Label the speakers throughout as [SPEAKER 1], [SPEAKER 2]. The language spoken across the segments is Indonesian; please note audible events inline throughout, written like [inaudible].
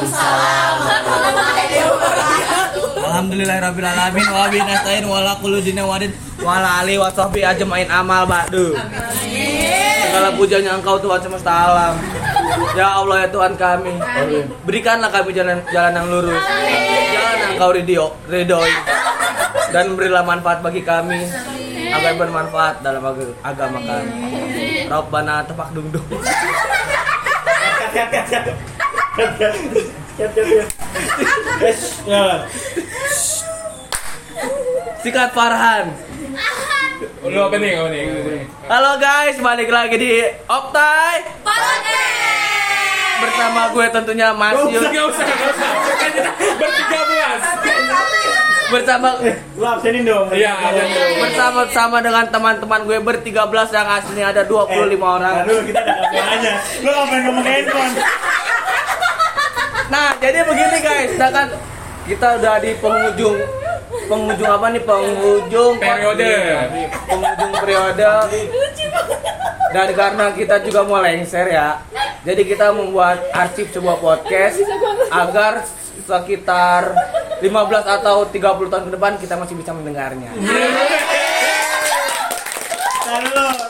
[SPEAKER 1] Waalaikumsalam.
[SPEAKER 2] Alhamdulillahirabbil alamin wa bihi nasta'in wa ala kulli dinin wadin wa ala alihi wa sahbihi ajmain amal ba'du. Segala pujanya Engkau Tuhan semesta alam. Ya Allah ya Tuhan kami. Berikanlah kami jalan jalan yang lurus. Jalan yang Engkau ridho, ridhoi. Dan berilah manfaat bagi kami agar bermanfaat dalam ag- agama kami. Rabbana tepak dungdung.
[SPEAKER 3] Yes, ya.
[SPEAKER 2] Sikat Farhan.
[SPEAKER 4] Lu apa nih? Apa nih?
[SPEAKER 2] Halo guys, balik lagi di Optai bersama gue tentunya Mas Yud
[SPEAKER 4] Gak usah, gak usah. Kan kita bertiga belas.
[SPEAKER 2] Bersama
[SPEAKER 3] Lu absenin dong.
[SPEAKER 4] Iya, ada dong.
[SPEAKER 2] bersama sama dengan teman-teman gue bertiga belas yang aslinya ada 25 orang.
[SPEAKER 3] Aduh, kita ada aja. Lu ngapain ngomong handphone?
[SPEAKER 2] Nah, jadi begini guys, sedangkan kita udah di penghujung penghujung apa nih penghujung
[SPEAKER 4] Periode.
[SPEAKER 2] penghujung periode dan karena kita juga mau lengser ya jadi kita membuat arsip sebuah podcast agar sekitar 15 atau 30 tahun ke depan kita masih bisa mendengarnya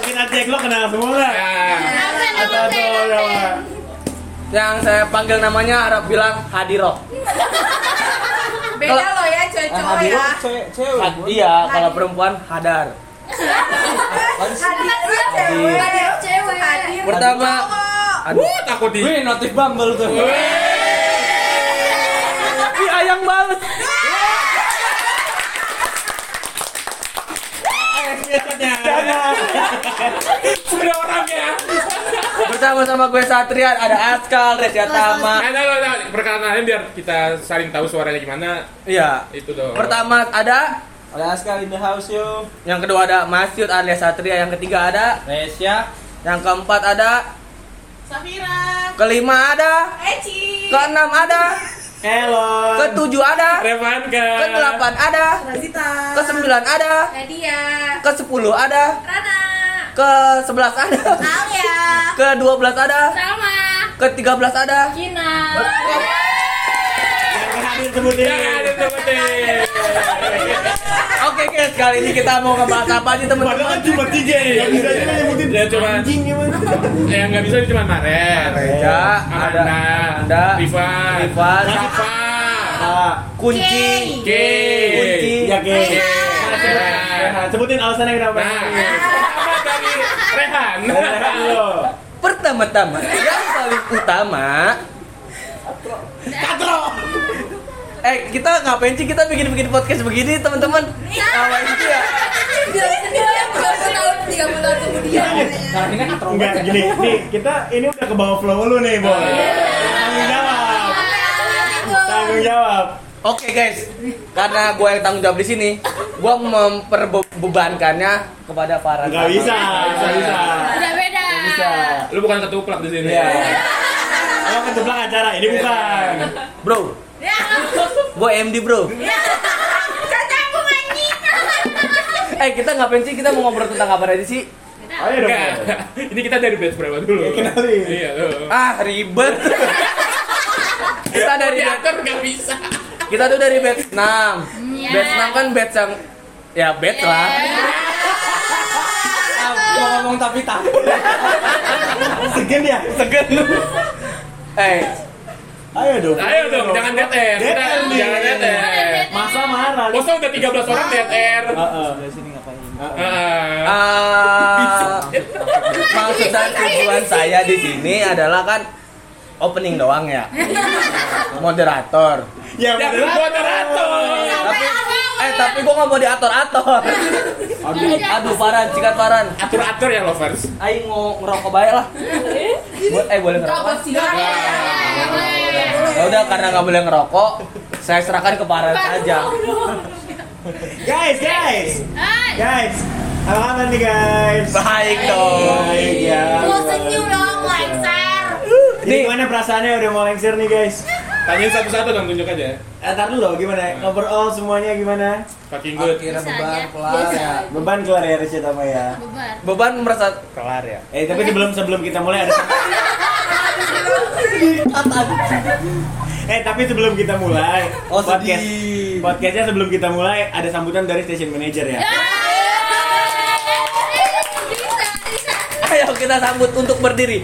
[SPEAKER 3] kita cek lu kenal semua atau apa?
[SPEAKER 2] yang saya panggil namanya harap bilang Hadiro
[SPEAKER 1] Beda loh ya cowok-cowok ya.
[SPEAKER 2] Had- iya kalau perempuan Hadar
[SPEAKER 1] Hadir cewek. Cewek.
[SPEAKER 2] Pertama, aduh
[SPEAKER 4] Wah, takut di.
[SPEAKER 2] Wih, notif Bumble tuh.
[SPEAKER 4] Sudah orang ya.
[SPEAKER 2] Bersama sama gue Satria, ada Askal, Resya Tama.
[SPEAKER 4] Nah, nah, nah, nah, perkenalan biar kita saling tahu suaranya gimana.
[SPEAKER 2] Iya.
[SPEAKER 4] Itu dong.
[SPEAKER 2] Pertama ada,
[SPEAKER 5] Ada Askal in the house yo.
[SPEAKER 2] yang kedua ada Masyud alias Satria, yang ketiga ada,
[SPEAKER 5] Resya.
[SPEAKER 2] yang keempat ada,
[SPEAKER 1] Safira.
[SPEAKER 2] kelima ada,
[SPEAKER 1] Eci.
[SPEAKER 2] keenam ada,
[SPEAKER 3] Hello.
[SPEAKER 2] ketujuh ada,
[SPEAKER 4] Revanka.
[SPEAKER 2] kedelapan ada,
[SPEAKER 1] Razita.
[SPEAKER 2] kesembilan ada,
[SPEAKER 1] Nadia.
[SPEAKER 2] kesepuluh ada,
[SPEAKER 1] Rana.
[SPEAKER 2] ke sebelas ada,
[SPEAKER 1] Alia.
[SPEAKER 2] ke dua belas ada,
[SPEAKER 1] Salma.
[SPEAKER 2] ke tiga belas ada.
[SPEAKER 1] Kina.
[SPEAKER 3] Yang hadir sebutin.
[SPEAKER 4] Jangan ada sebutin.
[SPEAKER 2] Oke guys, kali ini kita mau ngebahas apa aja
[SPEAKER 3] Padahal
[SPEAKER 2] teman-teman?
[SPEAKER 3] kan cuma tiga ya. Yang bisa aja nyebutin.
[SPEAKER 4] Ya, cuma-
[SPEAKER 3] Anjing gimana?
[SPEAKER 4] Yang nggak bisa cuma Maret.
[SPEAKER 2] Reja, ada
[SPEAKER 4] Amanda,
[SPEAKER 2] ada
[SPEAKER 4] Rifan,
[SPEAKER 2] Rifan,
[SPEAKER 4] Rafa,
[SPEAKER 2] kunci,
[SPEAKER 1] K.
[SPEAKER 4] K,
[SPEAKER 2] kunci,
[SPEAKER 3] ya. Nah, sebutin alasannya kenapa.
[SPEAKER 4] Nah, apa dari Rehan?
[SPEAKER 3] Rehan lo.
[SPEAKER 2] Pertama-tama, yang paling utama, eh kita ngapain sih kita bikin-bikin podcast begini teman-teman? Ngapain sih ya?
[SPEAKER 3] Enggak gini, nih kita ini udah ke bawah flow lu nih, Boy. Tanggung jawab. Tanggung jawab.
[SPEAKER 2] Oke guys, karena gue yang tanggung jawab di sini, gue memperbebankannya kepada para
[SPEAKER 3] Enggak bisa, enggak bisa.
[SPEAKER 1] Udah beda.
[SPEAKER 3] Enggak bisa.
[SPEAKER 4] Lu bukan ketuplak di sini.
[SPEAKER 3] Iya. Kalau kejeblak acara, ini bukan.
[SPEAKER 2] Bro, Gue MD bro. [laughs] Eh kita ngapain sih? Kita mau ngobrol tentang apa aja sih?
[SPEAKER 3] Ayo dong. [laughs]
[SPEAKER 4] Ini kita dari batch berapa dulu?
[SPEAKER 3] Ya, kenalin.
[SPEAKER 4] Iya.
[SPEAKER 2] Ah ribet. [laughs] kita dari
[SPEAKER 4] Diatur nggak bisa.
[SPEAKER 2] kita tuh dari batch 6
[SPEAKER 1] Iya.
[SPEAKER 2] Batch 6 kan batch yang ya batch lah. Ah, gua ngomong tapi takut.
[SPEAKER 3] Segen ya?
[SPEAKER 2] Segen lu. Eh,
[SPEAKER 3] Ayo dong.
[SPEAKER 4] Ayo dong, jangan Kita-
[SPEAKER 3] air nih.
[SPEAKER 4] Jangan air.
[SPEAKER 3] Masa marah.
[SPEAKER 4] Masa udah 13 orang air?
[SPEAKER 3] Heeh.
[SPEAKER 5] Dari sini ngapain?
[SPEAKER 4] Heeh.
[SPEAKER 2] ah, maksud dan tujuan saya di sini adalah kan opening doang ya. [laughs] Moderator.
[SPEAKER 3] Ya,
[SPEAKER 4] Ya, moderator.
[SPEAKER 2] Tapi eh tapi gua nggak mau diatur-atur. Aduh, aduh Paran, sikat Paran.
[SPEAKER 4] Atur-atur ya lovers.
[SPEAKER 2] Aing mau ngerokok baik lah. Bo- eh boleh ngerokok? Ya udah karena nggak boleh ngerokok, saya serahkan ke Paran saja.
[SPEAKER 3] Guys, guys. Guys. Apa kabar nih, guys?
[SPEAKER 2] Baik dong.
[SPEAKER 3] Baik ya.
[SPEAKER 1] Mau senyum dong, lengser.
[SPEAKER 3] Jadi
[SPEAKER 2] Nih.
[SPEAKER 3] gimana perasaannya udah mau lengser nih, guys?
[SPEAKER 4] Tanyain satu-satu dong, tunjuk aja.
[SPEAKER 3] Eh, tar dulu gimana? Overall semuanya gimana?
[SPEAKER 4] Fucking good.
[SPEAKER 2] Akhirnya
[SPEAKER 1] Bisa
[SPEAKER 2] beban kelar ya.
[SPEAKER 3] Beban kelar ya Risha Tama ya.
[SPEAKER 1] Beban.
[SPEAKER 2] Beban merasa kelar ya.
[SPEAKER 3] Eh tapi sebelum sebelum kita mulai ada [laughs] Eh tapi sebelum kita mulai
[SPEAKER 2] Oh,
[SPEAKER 3] podcast
[SPEAKER 2] sedih.
[SPEAKER 3] podcastnya sebelum kita mulai ada sambutan dari station manager ya.
[SPEAKER 1] Bisa.
[SPEAKER 2] Ayo kita sambut untuk berdiri.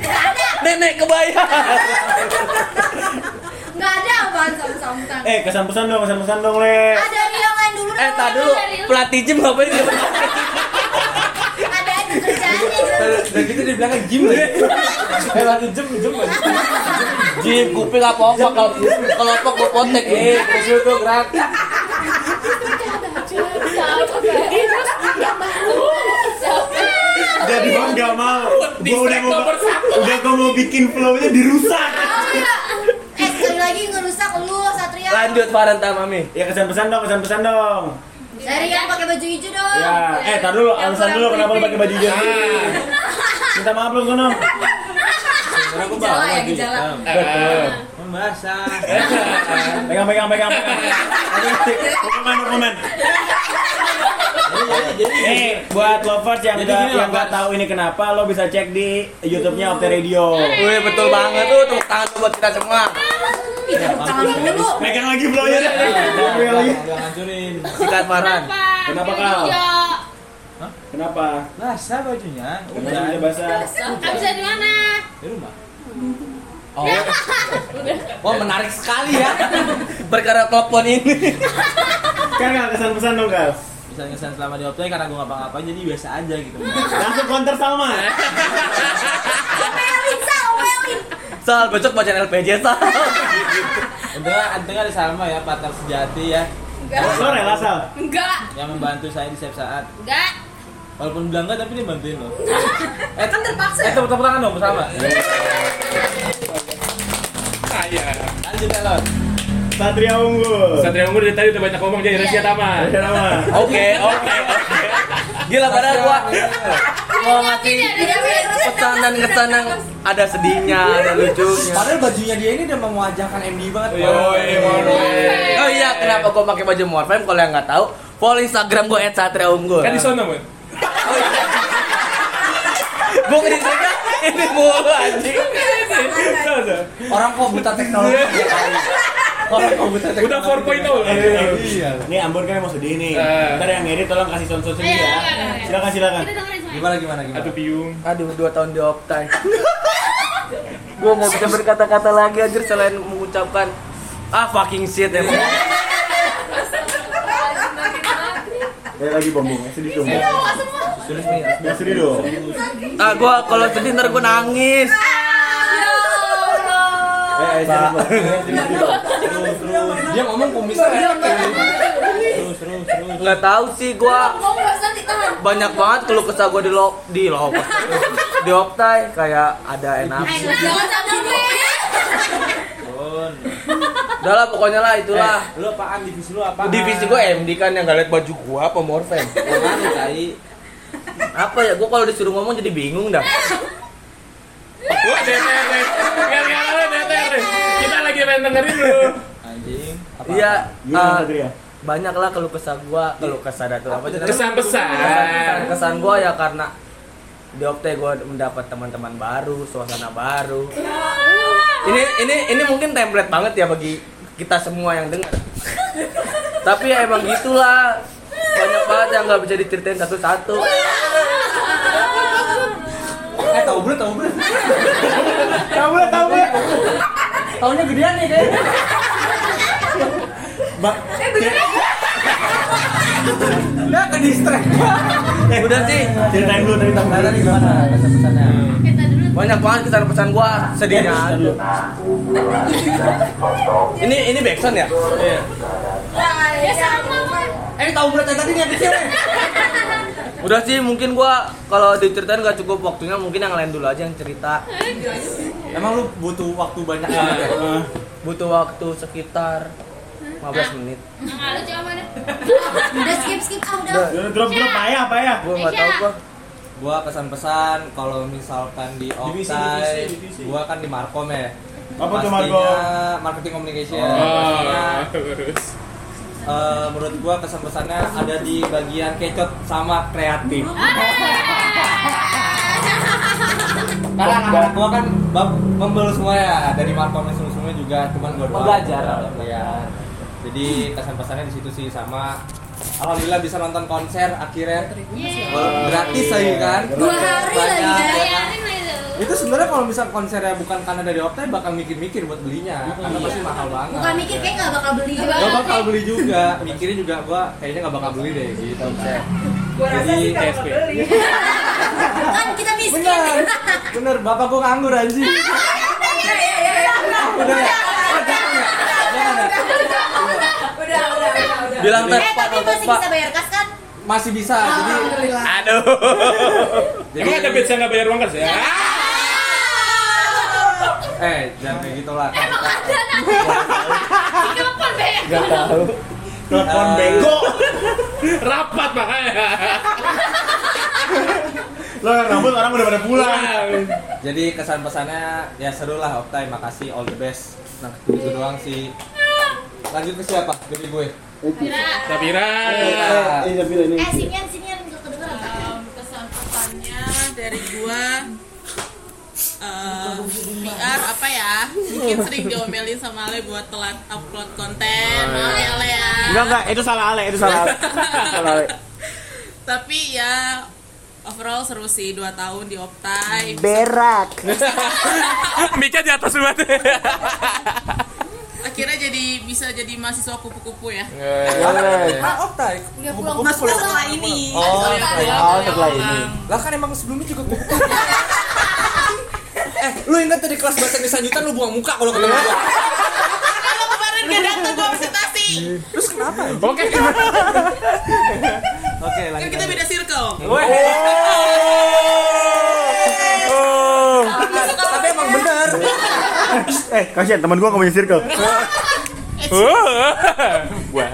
[SPEAKER 2] Nenek kebaya. [laughs]
[SPEAKER 1] Apaan.
[SPEAKER 3] Eh kesan pesan dong kesan pesan dong le.
[SPEAKER 1] Ada nih yang lain dulu.
[SPEAKER 2] Eh, tak dulu. Pelatih gym ngapain dia?
[SPEAKER 1] Ada aja kerjaannya.
[SPEAKER 5] Dan kita dibilangnya gym lagi. Eh, lagi gym, gym lagi.
[SPEAKER 2] Gym kuping apa apa kalau kalau apa gue potek.
[SPEAKER 5] Eh, kecil tuh gerak.
[SPEAKER 3] Jadi gua nggak mau. Gua udah mau udah gua mau bikin flow-nya dirusak.
[SPEAKER 1] Eh sekali lagi ngerusak lu Satria.
[SPEAKER 2] Lanjut Farhan Tamami.
[SPEAKER 3] Ya kesan pesan dong kesan pesan dong.
[SPEAKER 1] Dari yang pakai baju hijau dong.
[SPEAKER 3] Ya, eh tar dulu alasan dulu kenapa lu pakai baju hijau. Minta maaf lu sono.
[SPEAKER 5] Karena aku bawa
[SPEAKER 1] ya,
[SPEAKER 5] lagi.
[SPEAKER 1] gejala.
[SPEAKER 3] Betul.
[SPEAKER 5] Membasah.
[SPEAKER 3] Pegang pegang pegang. Hukuman hukuman. Eh, buat lovers yang
[SPEAKER 5] Jadi
[SPEAKER 3] yang nggak tahu ini kenapa, lo bisa cek di YouTube-nya Opte Radio.
[SPEAKER 2] Wih betul banget tuh tepuk tangan tuh buat kita semua.
[SPEAKER 1] Ih, tepuk tangan dulu.
[SPEAKER 3] Pegang lagi deh. Pegang lagi.
[SPEAKER 5] Jangan hancurin.
[SPEAKER 2] Sikat Farhan.
[SPEAKER 3] Kenapa kau? Kenapa?
[SPEAKER 5] Basah bajunya. Udah.
[SPEAKER 3] udah basah?
[SPEAKER 1] Bisa di mana?
[SPEAKER 5] Di rumah.
[SPEAKER 2] Oh. Wah menarik sekali ya. Perkara telepon ini.
[SPEAKER 3] Kan nggak kesan pesan dong kal.
[SPEAKER 5] Bisa ngesan selama di Optai karena gue ngapa-ngapain jadi biasa aja gitu.
[SPEAKER 3] Langsung counter Salma.
[SPEAKER 1] Omelin, Sal, omelin.
[SPEAKER 2] Sal besok baca LPJ Sal.
[SPEAKER 5] Untungnya, untungnya ada Salma ya, partner sejati ya,
[SPEAKER 1] Enggak.
[SPEAKER 3] Lo rela Sal?
[SPEAKER 1] Enggak.
[SPEAKER 5] yang membantu saya di setiap saat.
[SPEAKER 1] Enggak.
[SPEAKER 5] Walaupun bilang enggak, tapi dia bantuin loh.
[SPEAKER 1] Eh, [laughs] kan terpaksa.
[SPEAKER 5] Eh, tepuk tepuk tangan dong bersama.
[SPEAKER 4] Saya.
[SPEAKER 5] Lanjut ya, Lon.
[SPEAKER 3] Satria unggul.
[SPEAKER 4] Satria Unggul dari tadi udah banyak ngomong jadi rahasia taman.
[SPEAKER 3] Ada nama.
[SPEAKER 2] Oke oke oke. Gila padahal gua mau ngasih pesan dan kesan yang ada sedihnya, ada lucunya.
[SPEAKER 5] Padahal bajunya dia ini udah mewajahkan MD banget.
[SPEAKER 4] Yoi, Morfem.
[SPEAKER 2] Oh iya, kenapa gua pakai baju Morfem? Kalau yang nggak tahu, follow Instagram gua @satriaunggul.
[SPEAKER 4] Kan di sono, Mun.
[SPEAKER 2] Gua ngedit ini mulu anjing.
[SPEAKER 5] Orang kok buta teknologi ya kali. [laughs] Orang teknologi.
[SPEAKER 4] Udah 4.0.
[SPEAKER 5] Iya.
[SPEAKER 3] Nih Ambon kan mau sedih nih.
[SPEAKER 4] Eh.
[SPEAKER 3] Ntar yang ngedit tolong kasih sound sound sedih ya. Silakan silakan.
[SPEAKER 5] Gimana gimana gimana?
[SPEAKER 4] Aduh piung.
[SPEAKER 2] Aduh, dua tahun di Optai. gua nggak bisa berkata-kata lagi anjir selain mengucapkan ah fucking shit emang.
[SPEAKER 3] Kayak lagi bombong, sedih dong.
[SPEAKER 5] Nih.
[SPEAKER 3] Ya sedih dong.
[SPEAKER 2] Ah, gua kalau sedih ntar gua nangis.
[SPEAKER 3] Eh, eh, sedih dong.
[SPEAKER 5] Terus terus. Dia ngomong kumisnya ya. Terus terus terus.
[SPEAKER 2] Nggak tahu sih gua banyak banget keluh kesah gua di lo di lo di Optai kayak ada enak.
[SPEAKER 1] Jangan sama gue.
[SPEAKER 5] Bon.
[SPEAKER 2] Udah lah pokoknya lah itulah.
[SPEAKER 5] Eh, lu apaan divisi lu apaan?
[SPEAKER 2] Divisi gua MD kan yang gak liat baju gua apa Morfem.
[SPEAKER 5] Apaan tai?
[SPEAKER 2] Apa ya gua kalau disuruh ngomong jadi bingung dah.
[SPEAKER 4] Wah, DTR deh. Gara-gara lu DTR deh. Pengen dengerin lu.
[SPEAKER 5] Anjing. Apa?
[SPEAKER 2] Iya, eh,
[SPEAKER 3] Satria?
[SPEAKER 2] banyak lah keluh kesah gua, keluh kesah datu apa?
[SPEAKER 4] Kesan pesan.
[SPEAKER 2] kesan, kesan gua ya karena di Opte gua mendapat teman-teman baru, suasana baru. Ini ini ini mungkin template banget ya bagi kita semua yang dengar. Tapi ya emang gitulah. Banyak banget yang nggak bisa diceritain satu-satu.
[SPEAKER 5] Eh, tahu bro, tahu bro.
[SPEAKER 3] Tahu lah, tahu lah.
[SPEAKER 5] Tahunya gedean nih kayaknya.
[SPEAKER 3] Mbak,
[SPEAKER 5] Nah, ke distract.
[SPEAKER 3] eh,
[SPEAKER 2] Udah sih.
[SPEAKER 3] Ceritain dulu dari tamu.
[SPEAKER 5] Tadi gimana pesan-pesannya?
[SPEAKER 2] Banyak banget pesan-pesan gua sedihnya. Ini ini backsound ya?
[SPEAKER 5] Iya.
[SPEAKER 1] Ya sama.
[SPEAKER 5] Eh, tahu bro tadi nih habis cewek. [laughs]
[SPEAKER 2] Udah sih mungkin gua kalau diceritain gak cukup waktunya mungkin yang lain dulu aja yang cerita.
[SPEAKER 5] Emang lu butuh waktu banyak banget ya?
[SPEAKER 3] Eh,
[SPEAKER 2] Butuh waktu sekitar 15 menit.
[SPEAKER 1] Udah skip skip ah udah.
[SPEAKER 3] Drop drop drop payah payah.
[SPEAKER 2] Gua nggak tahu gua.
[SPEAKER 5] Gua pesan-pesan kalau misalkan di
[SPEAKER 3] divisi.
[SPEAKER 5] gua kan di Markom ya.
[SPEAKER 3] Apa tuh, Markom?
[SPEAKER 5] Marketing communication.
[SPEAKER 4] Oh,
[SPEAKER 5] Pastinya eh, menurut gua kesan-pesannya ada di bagian kecot sama kreatif. [laughs] Karena gua kan bab pembel semua ya dari Markom semua semua juga cuman gua doang.
[SPEAKER 2] Belajar.
[SPEAKER 5] Belajar. Jadi kesan-pesannya di situ sih sama Alhamdulillah bisa nonton konser akhirnya gratis lagi kan
[SPEAKER 6] Dua hari lagi,
[SPEAKER 5] ya kan? Itu sebenarnya kalau misal konsernya bukan karena dari Optai bakal mikir-mikir buat belinya karena pasti mahal banget
[SPEAKER 6] Bukan mikir kayak nggak bakal beli juga.
[SPEAKER 5] Gak bakal beli juga, mikirnya juga gua kayaknya gak bakal beli deh gitu.
[SPEAKER 3] Gua rasa
[SPEAKER 5] Jadi
[SPEAKER 3] sih kalau
[SPEAKER 4] SP.
[SPEAKER 3] beli. [laughs]
[SPEAKER 6] Kan kita miskin.
[SPEAKER 5] bener, bener. Bapak gua nganggur anjing. Udah ya? Oh, ya? Ya?
[SPEAKER 2] Bilang
[SPEAKER 6] Eh tapi masih bisa bayar kas kan?
[SPEAKER 5] Masih bisa, jadi
[SPEAKER 4] Aduh. Emang ada yang nggak bayar uang kas ya?
[SPEAKER 5] Eh jangan kayak gitu lah.
[SPEAKER 6] Kapan bayar?
[SPEAKER 2] Gak tahu.
[SPEAKER 3] Telepon
[SPEAKER 5] Eh,
[SPEAKER 3] bego.
[SPEAKER 4] Rapat makanya.
[SPEAKER 3] Lo yang rambut orang udah pada pulang.
[SPEAKER 5] Jadi kesan pesannya ya seru lah Optai, makasih all the best. Nah, gitu doang sih. Lanjut ke siapa? Dari gue.
[SPEAKER 4] Sapira.
[SPEAKER 5] Eh,
[SPEAKER 6] Eh sinian sinian nggak kedengeran.
[SPEAKER 1] Um, kesan-pesannya dari gua eh PR apa ya? Mungkin sering diomelin sama Ale buat telat upload konten. Ale Ale ya.
[SPEAKER 3] Enggak enggak, itu salah Ale, itu salah Ale. Salah Ale.
[SPEAKER 1] tapi ya overall seru sih. 2 tahun di Optai.
[SPEAKER 3] Berak. [laughs]
[SPEAKER 4] Mica di atas banget.
[SPEAKER 1] akhirnya jadi bisa jadi mahasiswa kupu-kupu ya.
[SPEAKER 5] Ah, Optai.
[SPEAKER 1] maksudnya setelah ini.
[SPEAKER 5] Oh,
[SPEAKER 1] Setelah
[SPEAKER 3] oh,
[SPEAKER 1] ini.
[SPEAKER 5] Lah kan emang sebelumnya juga gue. [laughs] eh, lu ingat tadi kelas bahasa Indonesia lanjutan lu buang muka kalau ketemu gua.
[SPEAKER 1] kalau kemarin gak datang gua presentasi
[SPEAKER 5] Terus kenapa?
[SPEAKER 4] Oke.
[SPEAKER 5] Oke,
[SPEAKER 1] kan
[SPEAKER 5] lanjut.
[SPEAKER 1] kita beda circle
[SPEAKER 4] Oh.
[SPEAKER 5] Tapi emang bener.
[SPEAKER 3] Eh, kasihan teman gua nggak punya circle.
[SPEAKER 4] Wah.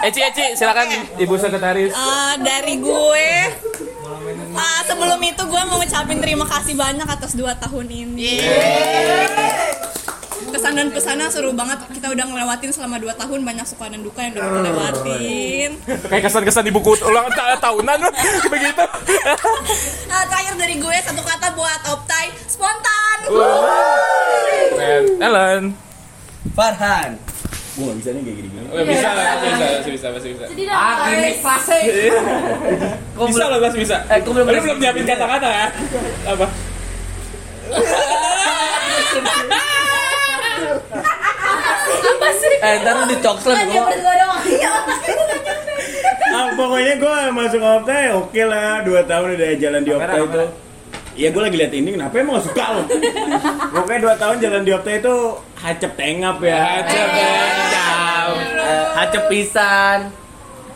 [SPEAKER 4] Eci Eci silakan Ibu Sekretaris.
[SPEAKER 7] Eh, dari gue Ah, sebelum itu gue mau ngucapin terima kasih banyak atas dua tahun ini. Kesan dan pesannya seru banget. Kita udah ngelewatin selama dua tahun banyak suka dan duka yang udah kita lewatin.
[SPEAKER 4] Kayak kesan-kesan di buku ulang ta- tahunan loh [laughs] begitu. [laughs]
[SPEAKER 7] nah, terakhir dari gue satu kata buat Optai spontan.
[SPEAKER 4] Ellen.
[SPEAKER 2] Farhan.
[SPEAKER 3] Gua nggak bisa nih kayak gini-gini.
[SPEAKER 4] Oh, bisa lah, bisa, masih bisa, masih bisa.
[SPEAKER 2] Akhirnya [laughs] klasik. Kok
[SPEAKER 4] Bisa
[SPEAKER 2] belum-
[SPEAKER 4] lah, Mas, bisa.
[SPEAKER 2] Eh, kok belum
[SPEAKER 4] Lu belum nyiapin kata-kata ya? Apa?
[SPEAKER 2] Eh, ntar lu
[SPEAKER 6] berdua doang. Iya.
[SPEAKER 3] Ah, pokoknya gua masuk Optai oke lah, 2 tahun udah jalan di Optai itu. Iya gue lagi lihat ini kenapa emang gak suka lo Pokoknya 2 tahun jalan di Optai itu hacep tengap ya.
[SPEAKER 4] Aja bejam.
[SPEAKER 2] Hacep pisan.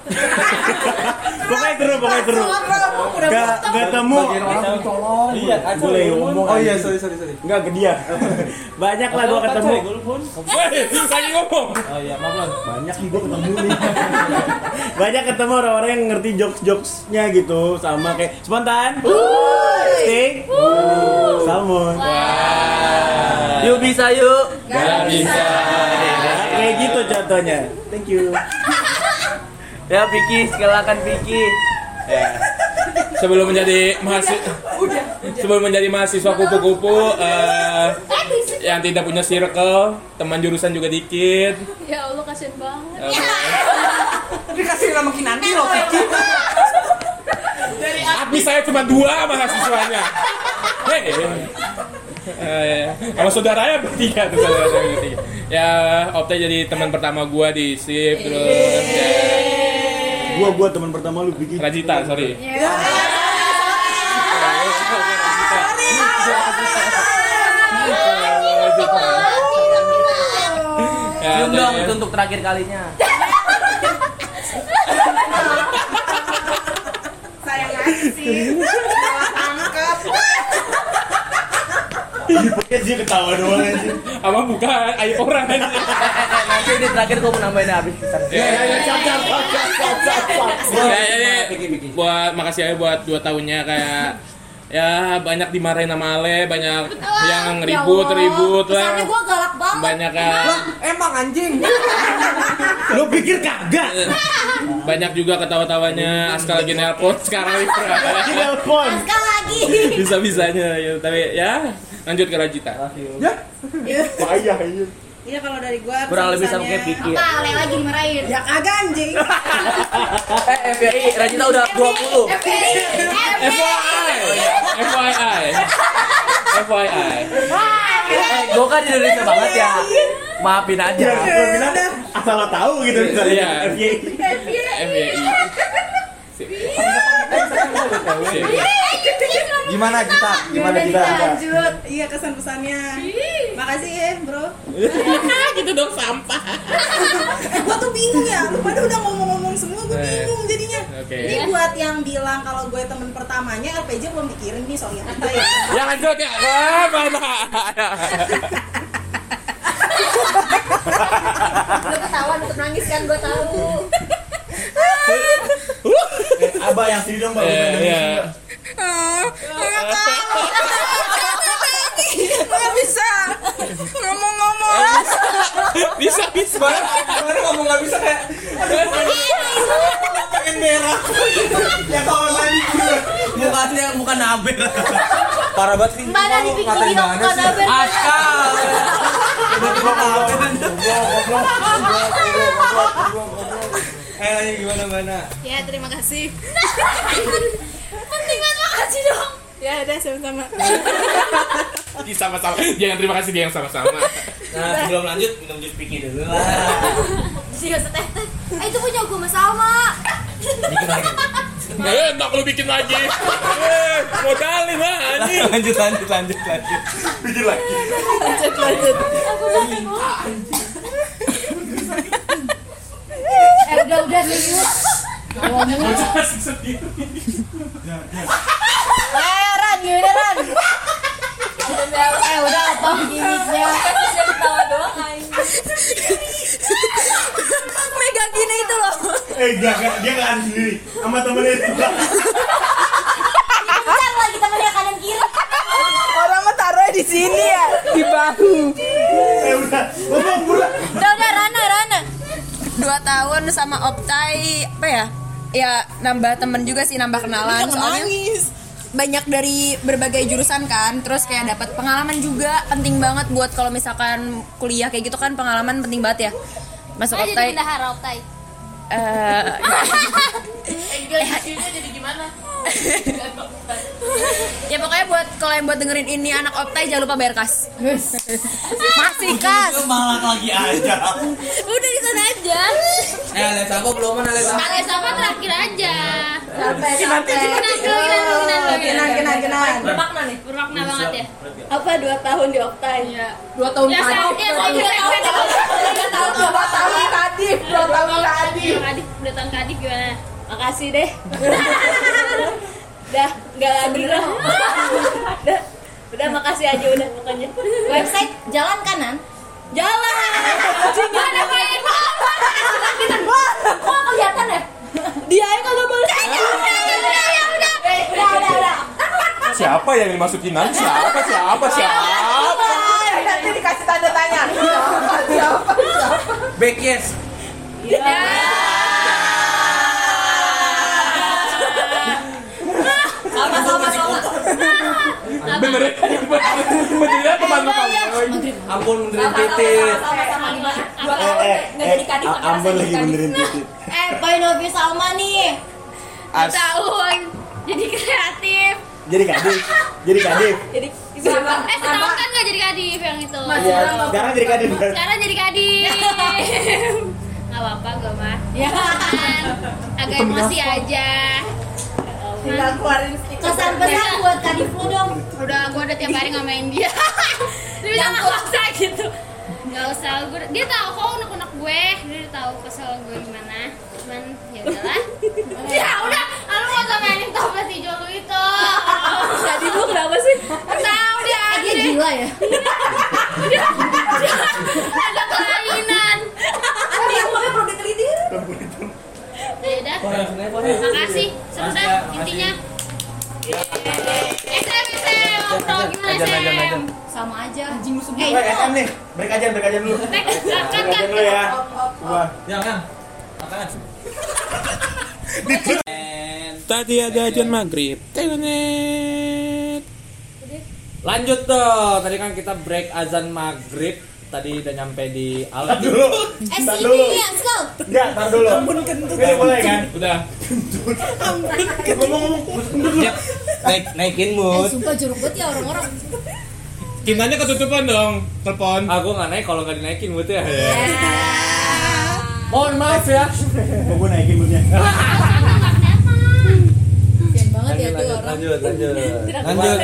[SPEAKER 2] [laughs]
[SPEAKER 3] Pokoknya seru, pokoknya seru. Gak, gak temu.
[SPEAKER 5] Bagian orang colong. Iya,
[SPEAKER 3] lagi ngomong
[SPEAKER 5] Oh iya, sorry sorry sorry.
[SPEAKER 3] Enggak ke dia. [laughs] Banyak lah gue ketemu.
[SPEAKER 4] Woi, lagi ngomong.
[SPEAKER 5] Oh iya, maaf.
[SPEAKER 3] Banyak nih gue ketemu nih. [laughs] Banyak ketemu orang-orang yang ngerti jokes-jokesnya gitu Sama kayak spontan Stick Salmon.
[SPEAKER 2] Yuk bisa yuk.
[SPEAKER 4] Gak bisa.
[SPEAKER 3] Kayak gitu contohnya. Thank you. [laughs]
[SPEAKER 2] Ya Piki, silakan Piki.
[SPEAKER 4] Sebelum menjadi mahasiswa sebelum menjadi mahasiswa kupu-kupu eh, yang tidak punya circle, teman jurusan juga dikit.
[SPEAKER 6] Ya Allah kasihan banget.
[SPEAKER 4] Eh, [laughs]
[SPEAKER 5] Dikasih nama Kinandi loh, Kiki. [laughs]
[SPEAKER 4] Tapi saya cuma dua mahasiswanya. Hei. Eh, sama saudaranya bertiga tuh saudara saya bertiga. Ya, Opta jadi teman pertama gua di SIP terus ya,
[SPEAKER 3] Gua gua teman pertama lu bikin
[SPEAKER 4] Rajita, sorry. Ya,
[SPEAKER 2] Cium
[SPEAKER 4] jadi-
[SPEAKER 2] dong itu untuk terakhir kalinya.
[SPEAKER 1] sayang aja sih
[SPEAKER 3] sih ketawa doang aja
[SPEAKER 4] Apa buka aib orang aja.
[SPEAKER 2] Nanti di terakhir gua mau nambahin habis pisan.
[SPEAKER 4] Ya, ya, ya.
[SPEAKER 3] Cap cap cap cap cap cap cap
[SPEAKER 4] Ya, ya, ya.
[SPEAKER 5] Piki, Piki.
[SPEAKER 4] buat makasih aja buat dua tahunnya kayak ya banyak dimarahin sama Ale, banyak yang ribut ribut lah,
[SPEAKER 6] Kesannya gue galak banget.
[SPEAKER 4] banyak yang
[SPEAKER 5] Emang anjing.
[SPEAKER 3] Lu pikir kagak? [laughs]
[SPEAKER 4] banyak juga ketawa-tawanya Aska lagi nelpon sekarang Wipra.
[SPEAKER 3] Telepon [laughs]
[SPEAKER 6] Sekali lagi.
[SPEAKER 4] bisa bisanya ya tapi ya Lanjut ke Rajita.
[SPEAKER 3] Payah ini.
[SPEAKER 7] Iya kalau dari gua
[SPEAKER 2] Kurang lebih sama kayak Piki ya.
[SPEAKER 6] Apa Ale lagi dimarahin?
[SPEAKER 7] Ya kagak anjing. [laughs]
[SPEAKER 2] Eh, FYI, Rajita udah 20.
[SPEAKER 4] FYI. FYI. FYI.
[SPEAKER 2] Eh, gue kan Indonesia banget ya. Maafin aja.
[SPEAKER 3] Ya, gue bilang asal lo tahu gitu misalnya
[SPEAKER 4] Iya.
[SPEAKER 3] FYI.
[SPEAKER 4] FYI.
[SPEAKER 5] Gimana kita? Gimana kita?
[SPEAKER 7] dilanjut. Iya kesan pesannya. Makasih ya bro. [laughs]
[SPEAKER 1] gitu dong sampah.
[SPEAKER 7] Gua tuh bingung ya. Lu pada udah ngomong-ngomong semua, gua
[SPEAKER 4] Eh.
[SPEAKER 7] bingung jadinya.
[SPEAKER 4] Oke.
[SPEAKER 7] Ini buat yang bilang kalau gue temen pertamanya LPJ belum dikirim nih sorry apa ya.
[SPEAKER 4] Ya lanjut ya. Ah, mana?
[SPEAKER 6] Lu ketahuan untuk nangis kan gue tahu.
[SPEAKER 3] Eh, Abah yang sini dong, Bang.
[SPEAKER 4] Eh, ya.
[SPEAKER 7] Gak bisa ngomong-ngomong.
[SPEAKER 4] Bisa bisa.
[SPEAKER 5] Kemarin ngomong nggak bisa kayak pengen merah.
[SPEAKER 3] Ya kalau tadi
[SPEAKER 2] Mukanya muka Nabil.
[SPEAKER 5] Parah banget sih.
[SPEAKER 6] Mana
[SPEAKER 5] Lu
[SPEAKER 6] dipikir
[SPEAKER 5] ngatain
[SPEAKER 6] dong
[SPEAKER 5] mana sih?
[SPEAKER 6] kalau Ben
[SPEAKER 2] Akal.
[SPEAKER 5] Eh, lagi gimana mana?
[SPEAKER 7] Ya terima kasih.
[SPEAKER 6] Penting banget makasih dong.
[SPEAKER 7] Ya udah sama-sama.
[SPEAKER 4] Sama-sama. Jangan terima kasih dia yang sama-sama.
[SPEAKER 2] Nah, sebelum lanjut minum jus Piki dulu lah.
[SPEAKER 6] Sih gak teh teh. Eh itu punya gue Mas Alma.
[SPEAKER 2] Dikit lagi.
[SPEAKER 4] Eh, entak lu bikin lagi. Eh, modalin lah anjing.
[SPEAKER 5] Lanjut lanjut lanjut lanjut.
[SPEAKER 3] bikin lagi.
[SPEAKER 7] Lanjut lanjut.
[SPEAKER 6] Aku udah Eh udah udah serius. Eh Ran, gimana Ran? Eh udah apa gimmicknya? Bisa ketawa doang
[SPEAKER 7] Megang gini itu loh.
[SPEAKER 3] Eh, enggak, dia ada sendiri. Sama temennya itu.
[SPEAKER 6] Bentar lagi temennya kanan kiri.
[SPEAKER 7] Orang mah taruhnya di sini ya, di bahu.
[SPEAKER 3] Eh, udah. Udah
[SPEAKER 6] udah Rana Rana.
[SPEAKER 8] dua tahun sama Optai apa ya ya nambah temen juga sih nambah kenalan soalnya
[SPEAKER 7] nangis.
[SPEAKER 8] banyak dari berbagai jurusan kan terus kayak dapat pengalaman juga penting banget buat kalau misalkan kuliah kayak gitu kan pengalaman penting banget ya masuk
[SPEAKER 6] jadi
[SPEAKER 8] Optai
[SPEAKER 6] bendahara Optai.
[SPEAKER 8] eh, [laughs] [laughs]
[SPEAKER 1] Enggak, [laughs] jadi gimana? [laughs]
[SPEAKER 8] ya pokoknya buat kalau yang buat dengerin ini anak Optai jangan lupa bayar kas [laughs] masih kas
[SPEAKER 2] malah lagi aja. [laughs]
[SPEAKER 6] Udah di sana aja.
[SPEAKER 2] Eh, les apa belum mana les apa?
[SPEAKER 6] Kalian sama terakhir aja.
[SPEAKER 7] Sampai sampai. Kenan kenan kenan.
[SPEAKER 6] Bermakna nih. Bermakna banget ya.
[SPEAKER 7] Apa dua tahun di Optai?
[SPEAKER 6] Iya.
[SPEAKER 7] Dua tahun
[SPEAKER 6] Ya, saya, ya, saya juga tahu.
[SPEAKER 7] Dua tahun dua tahun kadif, dua tahun. Kadif,
[SPEAKER 6] udah tahun kadif gimana?
[SPEAKER 7] Makasih deh. Udah, nggak lagi lah. Udah, udah makasih aja udah pokoknya.
[SPEAKER 6] Website jalan kanan.
[SPEAKER 7] Jalan.
[SPEAKER 6] Mana main Wah, kelihatan ya?
[SPEAKER 7] Dia yang kagak boleh.
[SPEAKER 6] Udah, udah, ya udah. Udah, udah, udah.
[SPEAKER 4] Siapa yang dimasukin nanti? Siapa? Siapa? Siapa?
[SPEAKER 7] Nanti dikasih tanda tanya. Siapa? Siapa?
[SPEAKER 2] Back yes.
[SPEAKER 7] Sama
[SPEAKER 4] Bener ya? Bener apa pembantu kamu?
[SPEAKER 2] Ampun benerin titit.
[SPEAKER 7] Sama-sama di mana? Dua
[SPEAKER 3] Eh, eh,
[SPEAKER 7] kadif.
[SPEAKER 3] eh, Ambon lagi benerin titit.
[SPEAKER 6] Eh, point of view Salma nih.
[SPEAKER 4] As
[SPEAKER 6] Tahun. Jadi kreatif.
[SPEAKER 3] Jadi kadif. Jadi kadif.
[SPEAKER 7] Jadi sama.
[SPEAKER 6] Eh, setahun kan gak jadi kadif yang itu.
[SPEAKER 3] Iya, sekarang jadi kadif.
[SPEAKER 6] Sekarang jadi kadif. [laughs] Gak apa-apa gue mah. Ya. Agak emosi aja.
[SPEAKER 7] Tinggal keluarin stiker.
[SPEAKER 6] Kesan pesan buat kadif lu dong. Udah, gue udah tiap hari ngamain dia. dia bilang gak usah gitu. Gak usah, gue, dia tahu kok unek-unek gue. Dia udah tahu kesel gue gimana. Cuman ya udahlah. ya udah, lu gak usah mainin toples hijau lu itu.
[SPEAKER 7] Jadi lu kenapa sih?
[SPEAKER 6] Tahu dia aja deh.
[SPEAKER 7] Gila ya.
[SPEAKER 6] Ada kelainan.
[SPEAKER 7] Dia makanya perlu diteliti.
[SPEAKER 6] Ya. Makasih. Seru dah intinya. SM SM ngobrol gimana. SM? Sama aja. Anjing musuh Eh,
[SPEAKER 3] SM nih. Break aja, break aja dulu. Break aja dulu ya. Wah.
[SPEAKER 2] Yang. Apaan?
[SPEAKER 4] Tadi ada ajan maghrib.
[SPEAKER 5] Lanjut tuh, tadi kan kita break azan maghrib Tadi udah nyampe di Aldi
[SPEAKER 3] dulu.
[SPEAKER 6] Eh
[SPEAKER 3] Tar
[SPEAKER 6] sini
[SPEAKER 3] dulu.
[SPEAKER 6] ya, let's go.
[SPEAKER 3] Enggak, tar dulu. Ini boleh kan?
[SPEAKER 4] Udah.
[SPEAKER 3] Ngomong-ngomong.
[SPEAKER 2] Naik naikin
[SPEAKER 6] Eh
[SPEAKER 2] mood.
[SPEAKER 6] sumpah jorok banget ya orang-orang.
[SPEAKER 4] Kintanya ketutupan dong, telepon.
[SPEAKER 5] Aku nggak naik kalau nggak dinaikin buat ya Mohon maaf ya
[SPEAKER 3] Mau gue naikin moodnya. [laughs]
[SPEAKER 6] Ya
[SPEAKER 5] Lanjut, lanjut, lanjut, lanjut
[SPEAKER 2] Lanjut.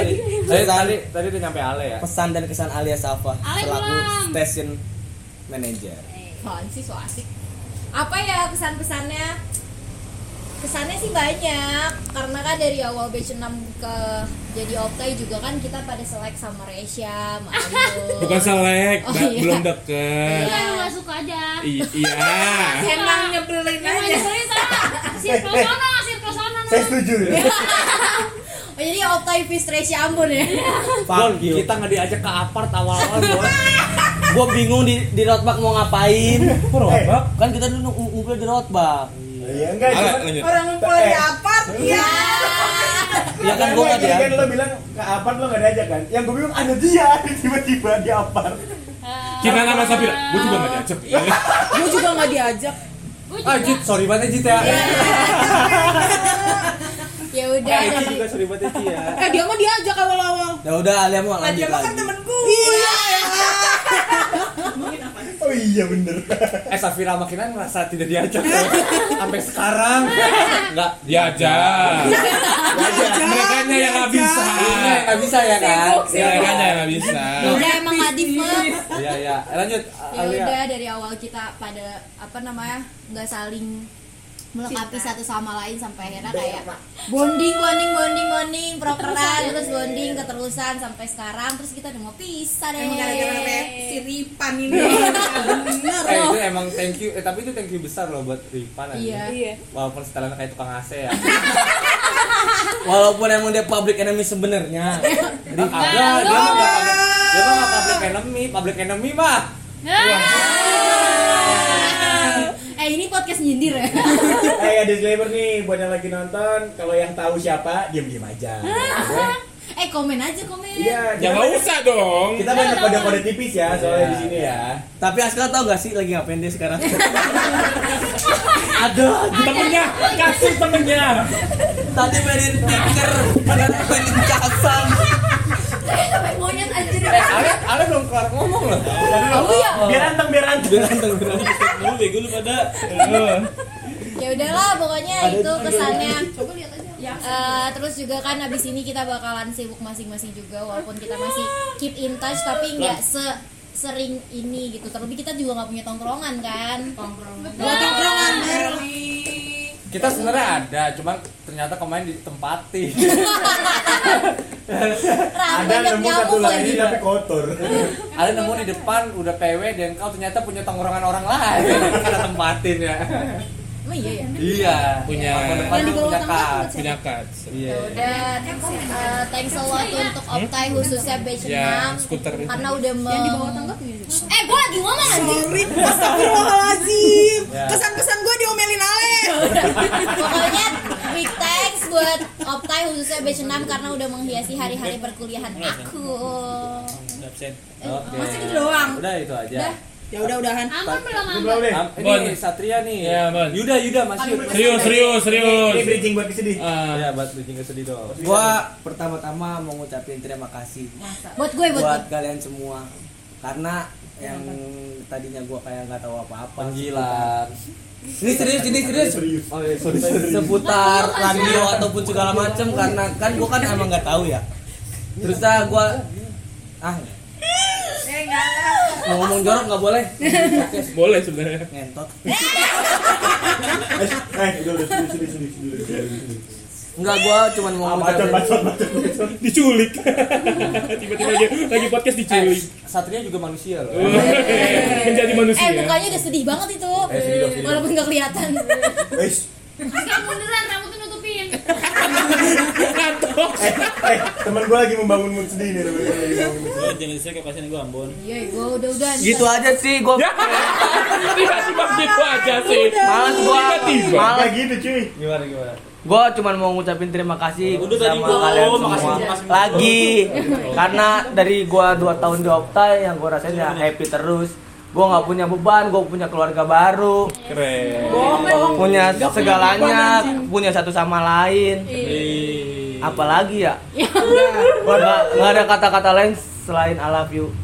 [SPEAKER 5] Tadi, tadi, tadi udah nyampe Ale ya
[SPEAKER 2] Pesan dan kesan alias Safa
[SPEAKER 6] Ale
[SPEAKER 2] selaku
[SPEAKER 6] belum.
[SPEAKER 2] station manager.
[SPEAKER 6] Apaan sih so asik. Apa ya kesan-pesannya? Kesannya sih banyak Karena kan dari awal batch 6 ke jadi Optai juga kan kita pada selek sama Resya, Ayu [laughs]
[SPEAKER 4] Bukan selek,
[SPEAKER 6] Oh, iya.
[SPEAKER 4] belum deket.
[SPEAKER 6] Iya.
[SPEAKER 9] Emang gak suka aja
[SPEAKER 4] I- iya.
[SPEAKER 7] Emang nyebelin
[SPEAKER 9] Emang
[SPEAKER 7] aja.
[SPEAKER 9] nyebelin sama [laughs] sono
[SPEAKER 3] Saya setuju. [laughs]
[SPEAKER 6] Oh jadi Optai Fist Resya Ambon ya?
[SPEAKER 5] Bon, kita nggak diajak ke apart awal-awal Bon
[SPEAKER 2] Gua bingung di di roadbak mau ngapain.
[SPEAKER 3] Roadbak?
[SPEAKER 2] Kan kita dulu ngu- ngumpul di roadbak.
[SPEAKER 3] Iya enggak,
[SPEAKER 4] lanjut.
[SPEAKER 7] Orang ngumpul di apart, iya.
[SPEAKER 2] Ya kan gua enggak
[SPEAKER 3] Tadi kan lo bilang ke apart lo gak diajak kan? Yang gue bilang ada dia [laughs] tiba-tiba di apart.
[SPEAKER 4] Kita nama Sapira, gue juga gak diajak.
[SPEAKER 7] Gue juga nggak diajak.
[SPEAKER 5] Ah Jit, sorry banget ya Jit ya [laughs]
[SPEAKER 6] Ya udah.
[SPEAKER 5] Eh, Jit juga sorry banget ya Jit ya
[SPEAKER 7] Eh dia mah diajak awal-awal.
[SPEAKER 2] Ya udah Alia mau
[SPEAKER 7] Lah
[SPEAKER 2] lanjut
[SPEAKER 7] dia mah kan
[SPEAKER 2] lagi.
[SPEAKER 7] Iya.
[SPEAKER 3] Oh iya bener.
[SPEAKER 5] Eh Safira makinan merasa tidak diajak ya. Sampai sekarang Nggak
[SPEAKER 4] Diajak. Mereka yang gak bisa.
[SPEAKER 5] Iya, nggak bisa ya kan?
[SPEAKER 4] Mereka yang gak bisa.
[SPEAKER 6] Udah emang Adif mah.
[SPEAKER 5] Iya, iya Lanjut,
[SPEAKER 6] Ya udah dari awal kita pada apa namanya nggak saling melengkapi satu sama lain sampai akhirnya kayak bonding bonding bonding bonding properan terus bonding keterusan sampai sekarang. Terus kita udah mau pisah deh.
[SPEAKER 7] Emang gara-gara Re- si Ripan ini. [laughs] Bener
[SPEAKER 5] Eh
[SPEAKER 7] loh.
[SPEAKER 5] itu emang thank you, eh tapi itu thank you besar loh buat Ripan.
[SPEAKER 6] Iya.
[SPEAKER 7] Iya.
[SPEAKER 5] Walaupun setelannya kayak tukang AC ya. [laughs]
[SPEAKER 2] Walaupun emang dia public enemy sebenarnya.
[SPEAKER 5] Ada, dia mah dia mah public enemy, public enemy mah
[SPEAKER 6] eh ini podcast nyindir ya [laughs]
[SPEAKER 3] Eh ya disclaimer nih buat yang lagi nonton, kalau yang tahu siapa diam-diam aja. Oke? [laughs]
[SPEAKER 6] eh komen aja komen
[SPEAKER 3] Iya,
[SPEAKER 4] Ya usah dong.
[SPEAKER 3] Kita banyak kode-kode tipis ya soalnya di sini ya.
[SPEAKER 2] Tapi Aska tau gak sih lagi ngapain dia sekarang? [laughs]
[SPEAKER 4] Ada temennya, kasih temennya.
[SPEAKER 2] Tadi mainin tiker, sekarang mainin
[SPEAKER 6] sampai monyet anjir
[SPEAKER 5] Ale, Ale belum kelar ngomong loh.
[SPEAKER 6] Oh iya
[SPEAKER 3] Biar anteng, biar anteng.
[SPEAKER 2] Berantem berantem.
[SPEAKER 4] Lu bego lu pada.
[SPEAKER 6] ya udahlah pokoknya itu kesannya. Eh, terus juga kan abis ini kita bakalan sibuk masing-masing juga walaupun kita masih keep in touch tapi nggak se sering ini gitu. Terlebih kita juga nggak punya tongkrongan kan?
[SPEAKER 7] Tongkrongan. Bareng.
[SPEAKER 5] Kita sebenarnya ada, cuman ternyata kemarin ditempatin [laughs]
[SPEAKER 6] Rame
[SPEAKER 3] Ada nemu satu lagi
[SPEAKER 6] lagi
[SPEAKER 3] tapi kotor.
[SPEAKER 5] Ale nemu di depan udah PW dan kau ternyata punya tongkrongan orang lain Karena tempatin ya
[SPEAKER 6] emang iya ya
[SPEAKER 5] Iya
[SPEAKER 4] Punya-
[SPEAKER 6] Yang di bawah
[SPEAKER 5] punya
[SPEAKER 6] tangga
[SPEAKER 5] kas
[SPEAKER 6] tuh
[SPEAKER 4] Punya cards.
[SPEAKER 5] Iya
[SPEAKER 6] udah eh, thanks a lot untuk Optai khususnya batch
[SPEAKER 4] Ya,
[SPEAKER 6] 6
[SPEAKER 4] skuter.
[SPEAKER 6] karena udah yang di bawah tangga eh gue lagi ngomong anjing
[SPEAKER 7] Sorry, astagfirullahaladzim.
[SPEAKER 5] Ya.
[SPEAKER 7] Kesan-kesan gue diomelin Ale.
[SPEAKER 6] Pokoknya big thanks buat Optai khususnya batch 6 karena udah menghiasi hari-hari perkuliahan aku.
[SPEAKER 4] Absen.
[SPEAKER 5] Oke
[SPEAKER 7] Masih gitu doang.
[SPEAKER 5] Udah itu aja
[SPEAKER 6] Udah.
[SPEAKER 7] Ya udah-udahan.
[SPEAKER 9] Ampun belum
[SPEAKER 3] Belum
[SPEAKER 9] ampun
[SPEAKER 3] deh.
[SPEAKER 5] Am-
[SPEAKER 4] Bon.
[SPEAKER 5] Ini Satria nih
[SPEAKER 4] Iya, Bon.
[SPEAKER 5] Yuda, Yuda masih
[SPEAKER 4] Serius, serius, serius.
[SPEAKER 3] Ini bridging buat kesedih.
[SPEAKER 4] Ah,
[SPEAKER 5] Ya buat bridging ke sedih dong
[SPEAKER 2] Gua pertama-tama mau ngucapin terima kasih
[SPEAKER 6] Buat gue buat,
[SPEAKER 2] buat kalian semua karena yang tadinya gua kayak nggak tahu apa-apa
[SPEAKER 5] Panggilan
[SPEAKER 2] ini serius ini serius
[SPEAKER 3] Serius.
[SPEAKER 5] Oh iya, sorry, sorry.
[SPEAKER 2] seputar radio ataupun segala macem karena kan gua kan emang nggak tahu ya terus dah gua ah
[SPEAKER 7] Eh enggak.
[SPEAKER 2] mau ngomong jorok nggak boleh
[SPEAKER 4] boleh sebenarnya.
[SPEAKER 2] ngentot
[SPEAKER 3] Eh, eh, udah udah sedih sedih. sedih.
[SPEAKER 2] Enggak, gua cuman mau
[SPEAKER 3] Ah, bacot
[SPEAKER 2] ngucapin
[SPEAKER 3] bacot bacot bacot. [laughs]
[SPEAKER 4] Diculik. [laughs] Tiba-tiba lagi, lagi podcast
[SPEAKER 5] Eh,
[SPEAKER 4] diculik.
[SPEAKER 5] Satria juga manusia loh [laughs]
[SPEAKER 4] Menjadi manusia.
[SPEAKER 6] eh mukanya udah sedih banget itu.
[SPEAKER 5] Eh, sedih dong, sedih.
[SPEAKER 6] Walaupun gak kelihatan.
[SPEAKER 3] Wes,
[SPEAKER 9] Enggak munduran rambutnya nutupin
[SPEAKER 4] Ngantuk.
[SPEAKER 3] Eh, temen gue lagi membangun mood sedih nih. Temen gue lagi membangun mood sedih.
[SPEAKER 10] Jangan di sini kepasin gue Ambon.
[SPEAKER 6] Iya, gue udah-udah.
[SPEAKER 2] Gitu aja sih gue
[SPEAKER 4] Ya, tiba-tiba gitu aja sih.
[SPEAKER 2] Males gua.
[SPEAKER 3] Kayak gitu cuy.
[SPEAKER 5] Gimana gimana?
[SPEAKER 2] Gue cuma mau ngucapin terima kasih
[SPEAKER 10] Udah tadi
[SPEAKER 2] sama
[SPEAKER 10] gua,
[SPEAKER 2] kalian
[SPEAKER 10] oh,
[SPEAKER 2] semua.
[SPEAKER 10] makasih, makasih.
[SPEAKER 2] Lagi karena dari gue 2 tahun di Optai yang gue rasain ya happy terus. Gue nggak punya beban, gue punya keluarga baru,
[SPEAKER 4] Keren.
[SPEAKER 2] punya segalanya, punya satu sama lain.
[SPEAKER 4] Ih.
[SPEAKER 2] Apalagi ya? Nggak nggak ada kata-kata lain selain I love you.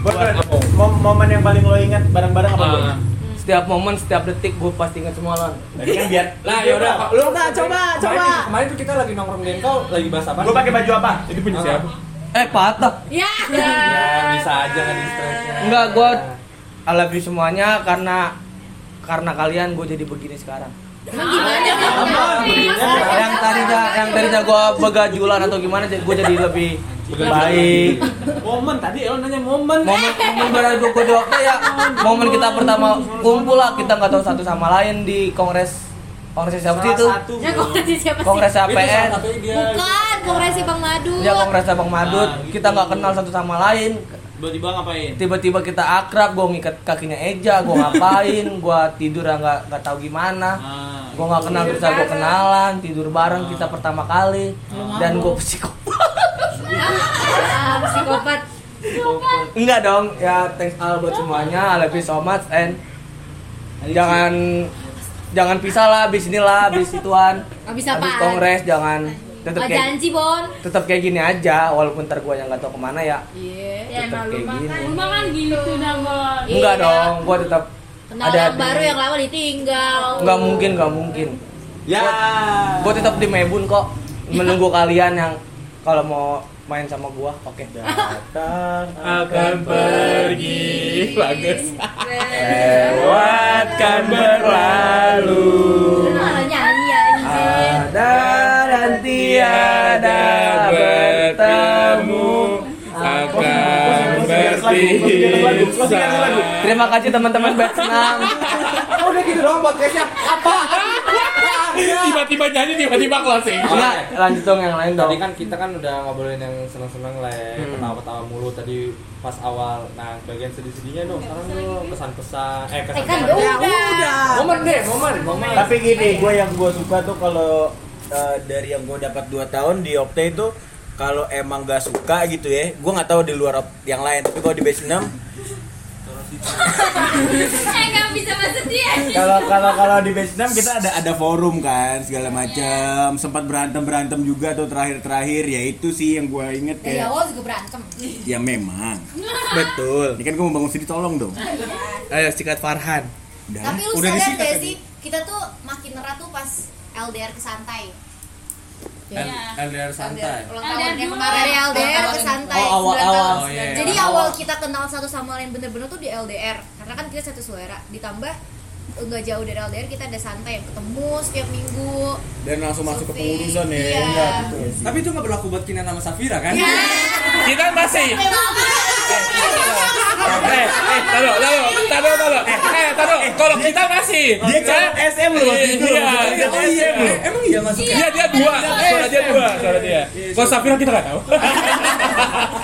[SPEAKER 3] Buat mom- momen yang paling lo ingat bareng-bareng apa? Bro?
[SPEAKER 2] Setiap momen, setiap detik gue pasti ingat semua lan.
[SPEAKER 3] Tadi kan biar [laughs]
[SPEAKER 4] Lah ya udah, lu
[SPEAKER 5] Coba, coba. Kemarin tuh kita lagi nongkrong di engkau lagi bahas apa?
[SPEAKER 3] Gue pakai baju apa?
[SPEAKER 4] ini punya siapa?
[SPEAKER 2] Eh patah.
[SPEAKER 6] Ya.
[SPEAKER 5] Ya, bisa aja kan distract.
[SPEAKER 2] Enggak, gue I love you semuanya karena karena kalian gue jadi begini sekarang.
[SPEAKER 6] Gimana?
[SPEAKER 2] yang tadinya yang tadinya gue begajulan atau gimana gue jadi lebih baik.
[SPEAKER 10] Momen. Tadi lo nanya momen.
[SPEAKER 2] momen momen di waktu ya momen kita pertama kumpul lah kita nggak tahu satu sama lain di kongres kongres siapa sih itu?
[SPEAKER 6] Ya, kongres siapa sih?
[SPEAKER 2] kongres APN
[SPEAKER 6] Bukan, kongres Bang Madu.
[SPEAKER 2] ya kongres Bang Madut kita nggak kenal satu sama lain
[SPEAKER 10] Tiba-tiba ngapain?
[SPEAKER 2] tiba-tiba kita akrab gue ngikat kakinya Eja gue ngapain? [laughs] Gue tidur nggak nggak tahu gimana.
[SPEAKER 10] Ah.
[SPEAKER 2] gue nggak kenal terus gue kenalan tidur bareng kita pertama kali. Dan gue psikopat.
[SPEAKER 6] Ah, psikopat.
[SPEAKER 2] enggak dong ya thanks all buat semuanya. I love you so much and jangan jangan pisah lah abis inilah abis ituan.
[SPEAKER 6] Abis
[SPEAKER 2] abis kongres jangan tetap
[SPEAKER 6] Oh,
[SPEAKER 2] kayak
[SPEAKER 6] janji, Bon.
[SPEAKER 2] tetap kayak gini aja walaupun ntar gue yang nggak tahu ke mana ya.
[SPEAKER 6] Iya.
[SPEAKER 2] tetap kayak gini.
[SPEAKER 9] Rumah kan gitu nama.
[SPEAKER 2] enggak dong gue tetap
[SPEAKER 6] Kenal
[SPEAKER 2] ada
[SPEAKER 6] yang
[SPEAKER 2] di-
[SPEAKER 6] baru yang lama ditinggal.
[SPEAKER 2] nggak mungkin nggak mungkin.
[SPEAKER 3] Ya.
[SPEAKER 2] gue tetap di Mebun kok. Menunggu kalian yang kalau mau main sama gua oke.
[SPEAKER 3] Datang
[SPEAKER 4] akan pergi. Bagus.
[SPEAKER 2] Lewatkan berlalu
[SPEAKER 4] berpisah
[SPEAKER 2] terima kasih teman-teman Vietnam
[SPEAKER 5] Udah gitu doang podcastnya. Apa?
[SPEAKER 4] tiba-tiba nyanyi tiba-tiba closing
[SPEAKER 2] enggak lanjut dong yang lain dong
[SPEAKER 5] Tadi kan kita kan udah ngobrolin yang seneng-seneng lah, ya.
[SPEAKER 2] Hmm.
[SPEAKER 5] ketawa-ketawa mulu tadi pas awal. Nah, bagian sedih-sedihnya dong. Sekarang dong pesan-pesan. Eh,
[SPEAKER 6] Eh
[SPEAKER 5] kesan
[SPEAKER 6] kan udah.
[SPEAKER 5] Momen deh, momen, momen.
[SPEAKER 3] Tapi gini, gue yang gue suka tuh kalau eh, dari yang gue dapat 2 tahun di Opte itu kalau emang gak suka gitu ya, gue nggak tahu di luar yang lain. Tapi kalau di base 6
[SPEAKER 6] Eh nggak bisa masuk dia.
[SPEAKER 3] kalau kalau kalau di base 6 kita ada ada forum kan segala macam. Sempat berantem berantem juga tuh terakhir terakhir ya itu sih yang gue inget kayak
[SPEAKER 6] awal juga berantem.
[SPEAKER 3] ya memang.
[SPEAKER 2] Betul.
[SPEAKER 3] Ini kan gue mau bangun sini tolong dong.
[SPEAKER 2] Ayo sikat Farhan.
[SPEAKER 3] Udah.
[SPEAKER 6] Tapi lu
[SPEAKER 3] udah
[SPEAKER 6] sadar
[SPEAKER 3] disikat
[SPEAKER 6] gak sih, kita tuh makin erat tuh pas LDR ke santai.
[SPEAKER 5] LDR santai.
[SPEAKER 6] Ulang tahun yang kemarin LDR ke santai.
[SPEAKER 5] Oh, awal-awal.
[SPEAKER 6] 9 tahun.
[SPEAKER 5] Oh, iya, iya.
[SPEAKER 6] Jadi awal kita kenal satu sama lain bener-bener tuh di LDR. Karena kan kita satu suara. Ditambah nggak jauh dari LDR kita ada santai yang ketemu setiap minggu.
[SPEAKER 3] dan langsung masuk ke pengurusan ya
[SPEAKER 6] Iya.
[SPEAKER 3] enggak gitu ya sih.
[SPEAKER 5] Tapi itu nggak berlaku buat Kinan sama Safira kan?
[SPEAKER 4] kita masih eh eh taruh taruh taruh taruh eh taruh kalau kita masih
[SPEAKER 3] dia calon SM loh waktu itu
[SPEAKER 4] Iya.
[SPEAKER 3] Dia calon SM loh.
[SPEAKER 5] Emang iya masuk?
[SPEAKER 4] Iya dia dua, suara dia dua, suara dia. Kalau Safira kita nggak tahu.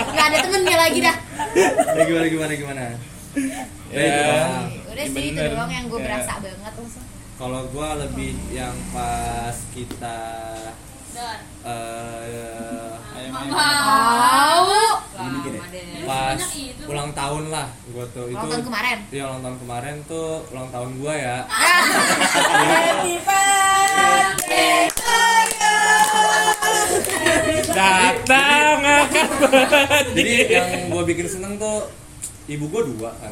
[SPEAKER 6] Nggak ada temennya lagi dah.
[SPEAKER 5] Ya, gimana gimana gimana?
[SPEAKER 4] Ya.
[SPEAKER 6] Udah sih itu doang yang gue
[SPEAKER 4] Ya.
[SPEAKER 6] berasa banget langsung.
[SPEAKER 5] Kalau gua lebih yang pas kita eh
[SPEAKER 6] Tahu.
[SPEAKER 5] pas ulang tahun lah gua tuh itu
[SPEAKER 6] Ulang tahun kemarin.
[SPEAKER 5] Iya ulang tahun kemarin tuh ulang tahun gua ya.
[SPEAKER 4] Datang akan
[SPEAKER 5] Jadi yang gua bikin seneng tuh ibu gua dua kan.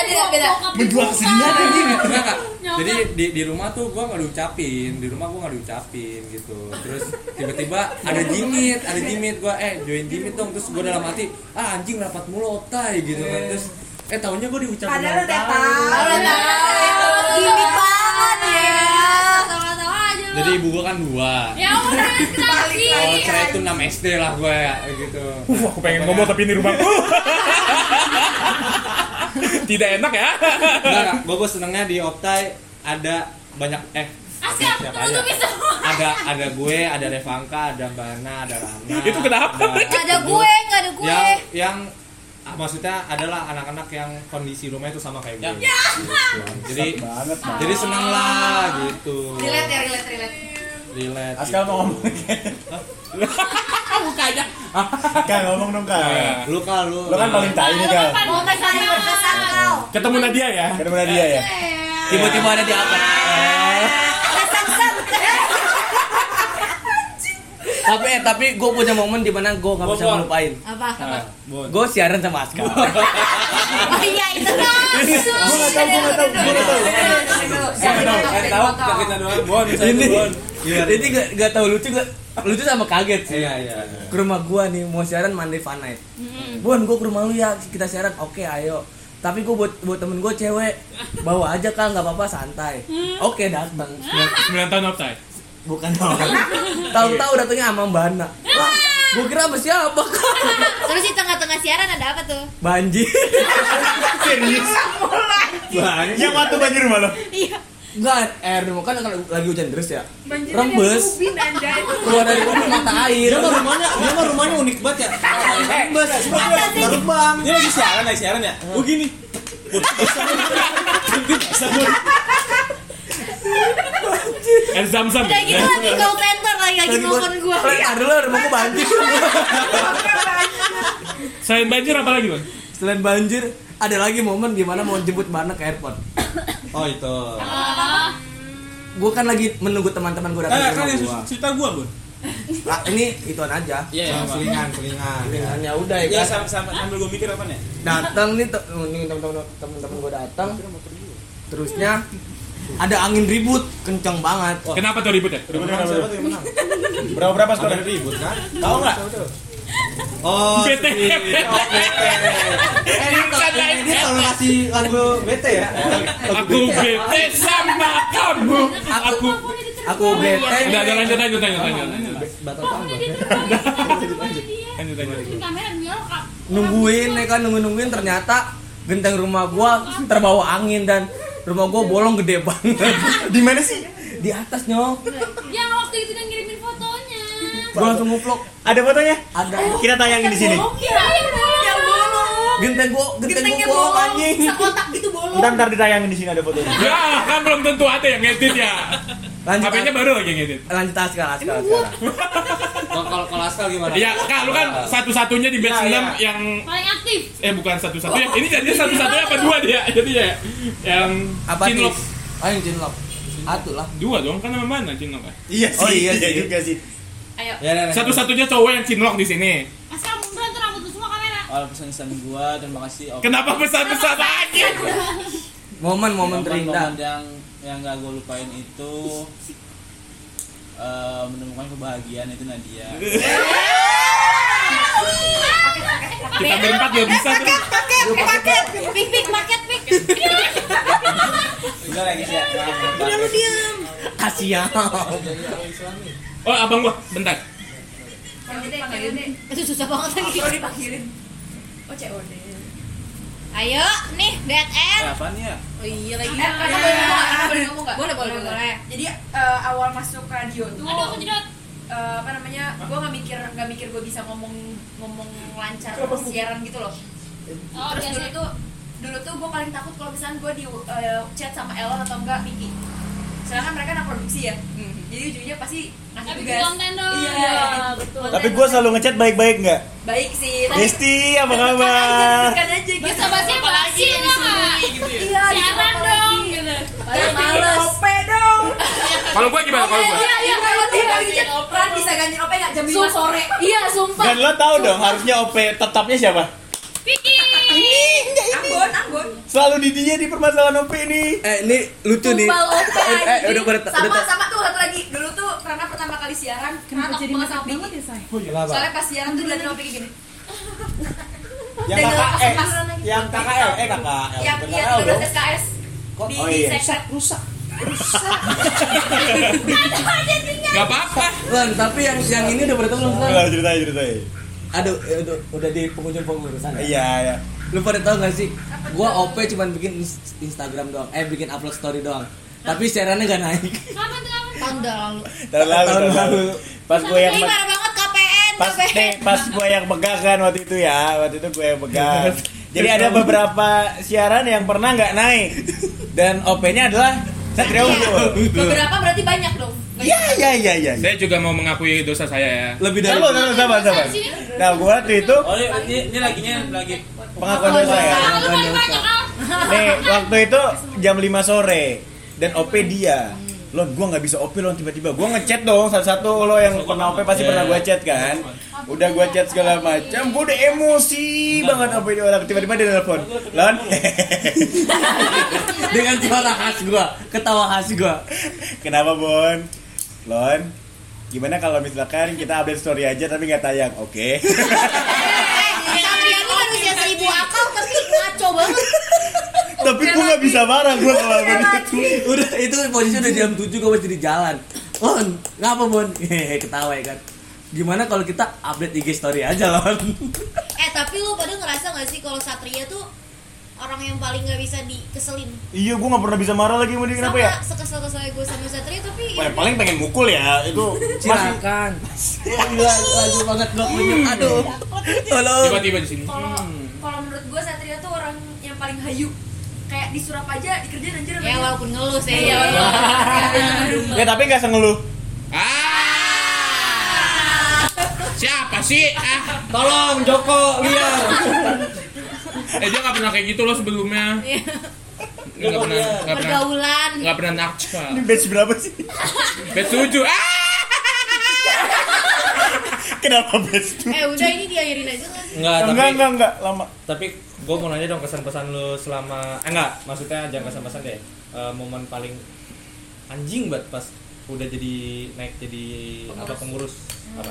[SPEAKER 6] Beda beda
[SPEAKER 3] menjual kesedihan anjing
[SPEAKER 5] enggak. Jadi di di rumah tuh gua nggak diucapin, di rumah gua nggak diucapin gitu. Terus tiba-tiba ada jimit, ada jimit gua eh join jimit dong. Terus gua dalam hati, ah anjing rapat mulu otai gitu kan. Terus eh tahunya gua diucapin.
[SPEAKER 7] Padahal udah tahu.
[SPEAKER 6] Gimik banget ya.
[SPEAKER 9] Tahu-tahu aja lo.
[SPEAKER 5] Jadi ibu gua kan dua.
[SPEAKER 9] Ya udah? [laughs]
[SPEAKER 5] Kalau cerai itu 6 SD lah gue ya gitu.
[SPEAKER 4] Uh, aku pengen ngomong tapi ini rumahku. [laughs] Tidak enak ya.
[SPEAKER 5] Enggak. Gue gue senengnya di Optai ada banyak eh Siapa aja?
[SPEAKER 9] semua.
[SPEAKER 5] Ada ada gue, ada Revanka, ada Bana, ada Rana.
[SPEAKER 4] Itu kenapa?
[SPEAKER 5] ada-
[SPEAKER 6] ada gue, nggak ada gue.
[SPEAKER 5] Yang yang ah, maksudnya adalah anak-anak yang kondisi rumah itu sama kayak gue. Gitu. [laughs] Jadi
[SPEAKER 3] banget Bang.
[SPEAKER 5] jadi seneng lah gitu.
[SPEAKER 6] Relate ya, relate, relate.
[SPEAKER 5] Relate.
[SPEAKER 3] Askal
[SPEAKER 5] gitu.
[SPEAKER 3] mau ngomong
[SPEAKER 4] Mukanya.
[SPEAKER 3] Kak ngomong dong kak
[SPEAKER 5] Lu kal lu.
[SPEAKER 3] Lo kan paling tai nih kak
[SPEAKER 6] Mau kau.
[SPEAKER 4] Ketemu Nadia ya.
[SPEAKER 3] Ketemu dia ya
[SPEAKER 2] Tiba-tiba ada di apa? tapi eh tapi gue punya momen di mana gue nggak bisa melupain.
[SPEAKER 6] Apa?
[SPEAKER 2] Gue siaran sama Aska.
[SPEAKER 6] Oh iya itu dong.
[SPEAKER 3] Gue gak tau, gue gak tau, gue gak tau
[SPEAKER 10] Eh, tahu kita doang. Bon,
[SPEAKER 2] ini
[SPEAKER 10] Bon.
[SPEAKER 2] ini gak, gak tau lucu gak lucu sama kaget sih.
[SPEAKER 5] Iya iya.
[SPEAKER 2] Ke rumah gua nih mau siaran Monday Fun Night. Bon, gua ke rumah lu ya kita siaran. Oke, ayo. Tapi gua buat buat temen gua cewek bawa aja kak nggak apa-apa santai. Oke datang.
[SPEAKER 4] 9 tahun offside.
[SPEAKER 2] Bukan dong. Tahu-tahu datangnya sama Mbak Ana. Wah, gua kira sama siapa kak?
[SPEAKER 6] Terus di tengah-tengah siaran ada apa tuh?
[SPEAKER 2] Banjir.
[SPEAKER 3] Serius Yang waktu banjir rumah lo
[SPEAKER 6] Iya.
[SPEAKER 2] Enggak, air rumah kan kalau lagi hujan deras ya. Rembes. Keluar dari rumah mata air.
[SPEAKER 10] Dia mah rumahnya, dia mah rumahnya unik banget ya. Bos, terbang. Dia lagi siaran, lagi siaran ya. Oh gini.
[SPEAKER 4] Air zam-zam.
[SPEAKER 6] Udah gitu lagi call center lagi lagi telepon gua.
[SPEAKER 2] Keluar dulu rumah gua banjir.
[SPEAKER 4] Selain banjir apa lagi, Bang?
[SPEAKER 2] Selain banjir, ada lagi momen gimana mau jemput Mbak Ana ke airport.
[SPEAKER 5] Oh itu.
[SPEAKER 2] Gue kan lagi menunggu teman-teman gue datang
[SPEAKER 10] Eh,
[SPEAKER 2] ke
[SPEAKER 10] kan
[SPEAKER 2] gue.
[SPEAKER 10] cerita gua, Bun.
[SPEAKER 2] Ah, ini ituan aja.
[SPEAKER 10] Iya, iya.
[SPEAKER 5] Selingan, selingan.
[SPEAKER 2] Pilihannya udah ya
[SPEAKER 10] Ya,
[SPEAKER 2] kan.
[SPEAKER 10] sambil sambil gua mikir apa nih?
[SPEAKER 2] Datang nih te- nih teman-teman teman-teman gue datang. Terusnya ada angin ribut kenceng banget.
[SPEAKER 4] Kenapa tuh ribut ya?
[SPEAKER 3] Menang? Berapa berapa skor?
[SPEAKER 5] Ada ribut kan?
[SPEAKER 3] Tahu nggak?
[SPEAKER 5] Oh, [laughs]
[SPEAKER 4] BT.
[SPEAKER 5] si- oh, BT. Eh, ini kalau- ini dia kalau ngasih lagu BT ya.
[SPEAKER 4] Aku bete sama kamu. Aku
[SPEAKER 2] Aku bete.
[SPEAKER 4] Udah, udah lanjut lanjut lanjut lanjut. lanjut.
[SPEAKER 2] Batal tambah.
[SPEAKER 4] Lanjut lanjut.
[SPEAKER 2] Nungguin ya kan nungguin nungguin ternyata genteng rumah gua terbawa angin dan rumah gua bolong gede banget. [laughs]
[SPEAKER 3] Di mana sih?
[SPEAKER 2] Di atas nyok.
[SPEAKER 9] Yang
[SPEAKER 2] Gua langsung ngevlog.
[SPEAKER 3] Ada fotonya?
[SPEAKER 2] Ada
[SPEAKER 3] Kita tayangin di sini.
[SPEAKER 9] Iya, yang bolong. Yang
[SPEAKER 2] genteng gua genteng gua bolong anjing.
[SPEAKER 6] Sekotak gitu bolong.
[SPEAKER 3] Ntar ntar ditayangin di sini ada fotonya.
[SPEAKER 4] Ya, kan belum tentu ada yang ngedit ya.
[SPEAKER 2] Lanjut
[SPEAKER 4] HP-nya baru lagi yang ngedit.
[SPEAKER 2] lanjut askal askal sekarang.
[SPEAKER 5] Kalau kalau kalau Askal gimana?
[SPEAKER 4] Iya, Kak, lu kan satu-satunya di batch
[SPEAKER 5] Iya,
[SPEAKER 4] 6
[SPEAKER 5] iya.
[SPEAKER 4] yang
[SPEAKER 9] Paling aktif.
[SPEAKER 4] eh bukan satu-satunya. Ini jadi satu-satunya apa dua dia? [laughs] Jadi ya yang
[SPEAKER 2] Apa?
[SPEAKER 4] Cinlok.
[SPEAKER 2] Ayo cinlok. Satu lah.
[SPEAKER 4] Dua dong, kan nama mana Cinlok ya?
[SPEAKER 3] Iya sih,
[SPEAKER 2] Oh, iya
[SPEAKER 3] iya juga sih.
[SPEAKER 6] Ayo.
[SPEAKER 5] Ya, ya, ya.
[SPEAKER 4] Satu-satunya cowok yang Cinlok di sini.
[SPEAKER 9] Berantem rambut semua kamera.
[SPEAKER 10] Oh, pesan-pesan gua, terima kasih. Oh,
[SPEAKER 4] Kenapa besar-besar aja?
[SPEAKER 2] Momen-momen terindah.
[SPEAKER 10] momen yang yang gak gue lupain itu eh, menemukan kebahagiaan itu Nadia.
[SPEAKER 4] Kita berempat gak bisa tuh.
[SPEAKER 6] Paket, paket, pik pik paket pik.
[SPEAKER 10] Enggak lagi sih.
[SPEAKER 6] Udah lu diam.
[SPEAKER 2] Kasihan.
[SPEAKER 4] Oh, abang gua, bentar.
[SPEAKER 6] Itu susah banget lagi. Kalau dipanggilin. Oh COD. Ayo, nih dead end.
[SPEAKER 10] Eh, apaan ya?
[SPEAKER 6] Oh iya lagi.
[SPEAKER 11] Eh, boleh ngomong, boleh ngomong nggak?
[SPEAKER 6] Boleh, boleh, boleh.
[SPEAKER 11] Jadi eh, awal masuk radio tuh
[SPEAKER 9] Aduh, aku jedot.
[SPEAKER 11] eh, apa namanya? Gue nggak mikir nggak mikir gue bisa ngomong ngomong lancar siaran gitu loh.
[SPEAKER 9] Oh,
[SPEAKER 11] Terus dulu
[SPEAKER 9] biasa.
[SPEAKER 11] tuh dulu tuh gue paling takut kalau misalnya gue di eh, chat sama Elon atau enggak Miki. Soalnya kan mereka anak produksi ya. Jadi ujungnya pasti ngasih
[SPEAKER 9] Tapi
[SPEAKER 11] tugas.
[SPEAKER 9] konten dong.
[SPEAKER 11] Iya,
[SPEAKER 9] betul.
[SPEAKER 3] Tapi gue selalu ngechat baik-baik nggak?
[SPEAKER 11] Baik sih.
[SPEAKER 3] Desti, apa kabar?
[SPEAKER 11] dekat aja gitu.
[SPEAKER 9] Bahasa basi apa lagi lah kak?
[SPEAKER 11] Iya,
[SPEAKER 9] Siaran dong gitu.
[SPEAKER 11] Paling males. OP dong.
[SPEAKER 4] Kalau gua gimana kalau gua?
[SPEAKER 11] Iya, iya, kalau dia nggak ngechat, Ran bisa ganti OP nggak jam 5 sore?
[SPEAKER 9] Iya, sumpah.
[SPEAKER 3] Dan lo tau dong harusnya OP tetapnya siapa?
[SPEAKER 9] Piki.
[SPEAKER 3] Selalu di dia di permasalahan OP ini.
[SPEAKER 2] Eh, ini lucu nih.
[SPEAKER 11] Tumpal OP
[SPEAKER 2] Eh, eh, udah pada
[SPEAKER 11] sama
[SPEAKER 2] udah
[SPEAKER 11] sama tuh satu lagi dulu tuh karena pertama kali siaran karena takut banget sama Vicky
[SPEAKER 5] Kenapa?
[SPEAKER 11] soalnya pas siaran tuh sama Vicky gini
[SPEAKER 3] Yang KKL,
[SPEAKER 11] pas-
[SPEAKER 3] yang KKL, eh KKL.
[SPEAKER 11] yang iya
[SPEAKER 3] KKL
[SPEAKER 11] 13
[SPEAKER 3] dong.
[SPEAKER 11] SKS di
[SPEAKER 3] Oh
[SPEAKER 11] di
[SPEAKER 3] iya.
[SPEAKER 11] sekret
[SPEAKER 3] rusak.
[SPEAKER 4] Gak apa-apa.
[SPEAKER 2] Lan, tapi yang yang ini udah tahu belum Lan?
[SPEAKER 3] Udah ceritanya ceritanya.
[SPEAKER 2] Aduh, eh, udah, di penghujung pengurusan. ya?
[SPEAKER 3] Iya, iya.
[SPEAKER 2] Lu pada tahu gak sih? Gua OP cuman bikin ins- Instagram doang, eh bikin upload story doang. Tapi siarannya gak naik.
[SPEAKER 9] Kapan tuh
[SPEAKER 6] tahun lalu
[SPEAKER 3] Tahun lalu, tahun lalu. Pas gue yang
[SPEAKER 6] ini parah banget KPN
[SPEAKER 3] pas
[SPEAKER 6] KPN
[SPEAKER 3] nih, pas gue yang pegang kan waktu itu ya, waktu itu gue yang pegang. [laughs] Jadi ada beberapa siaran yang pernah nggak naik dan OP-nya adalah Satria Unggul.
[SPEAKER 11] Beberapa berarti banyak dong.
[SPEAKER 3] Iya iya iya iya.
[SPEAKER 4] Saya juga mau mengakui dosa saya ya.
[SPEAKER 5] Lebih dari
[SPEAKER 3] Sabar, sabar, sabar, sabar. Nah, gue waktu itu
[SPEAKER 5] Oh, ini, ini, ini laginya lagi
[SPEAKER 3] pengakuan dosa ya. Nih, waktu itu jam 5 sore dan OP dia. Lo gua nggak bisa OP lo tiba-tiba. Gua ngechat dong satu-satu lo yang pernah OP pasti pernah gua chat kan. Udah gua chat segala macam, gua udah emosi banget OP dia orang tiba-tiba dia telepon. Lon. [laughs]
[SPEAKER 5] Dengan suara khas gua, ketawa khas gua.
[SPEAKER 3] Kenapa, Bon? Lon. Gimana kalau misalkan kita update story aja tapi nggak tayang? Oke. [laughs]
[SPEAKER 6] Satria ini manusia seribu akal tapi ngaco banget
[SPEAKER 3] tapi gua nggak bisa marah gua kalau begitu.
[SPEAKER 5] Udah itu posisi udah jam 7 gua masih di jalan. Lon, ngapa Bon? [laughs] Hehehe, ketawa ya kan. Gimana kalau kita update IG story aja, Lon?
[SPEAKER 6] eh tapi lu pada ngerasa gak sih kalau Satria tuh orang yang paling gak bisa dikeselin
[SPEAKER 3] Iya, gua nggak pernah bisa marah lagi sama dia kenapa
[SPEAKER 6] sama
[SPEAKER 3] ya?
[SPEAKER 6] sekesel-keselnya gue sama Satria tapi ya
[SPEAKER 3] Paling, paling pengen mukul ya itu [laughs]
[SPEAKER 5] Silakan. Gila, [laughs] laju banget gua punya. Aduh. Halo.
[SPEAKER 4] Tiba-tiba di sini.
[SPEAKER 11] Kalau kalau menurut gue Satria tuh orang yang paling hayu. Kayak disurap aja dikerjain anjir
[SPEAKER 6] ya walaupun ngeluh sih
[SPEAKER 11] Iya, walaupun.
[SPEAKER 3] Ya tapi nggak sengeluh.
[SPEAKER 4] Ah! Siapa sih? Ah,
[SPEAKER 5] Tolong Joko liar. [laughs]
[SPEAKER 4] eh dia nggak pernah kayak gitu loh sebelumnya. Nggak pernah, nggak pernah,
[SPEAKER 6] pergaulan
[SPEAKER 4] nggak pernah nakal.
[SPEAKER 3] Ini batch berapa sih?
[SPEAKER 4] Bet tujuh. Ah!
[SPEAKER 3] Kenapa batch tuh?
[SPEAKER 6] eh udah ini diakhirin aja kan
[SPEAKER 5] Enggak, tapi
[SPEAKER 3] Enggak enggak enggak lama.
[SPEAKER 5] tapi gue mau nanya dong kesan-pesan lu selama eh enggak maksudnya jangan kesan-pesan deh Eh, momen paling anjing banget pas udah jadi naik jadi apa pengurus apa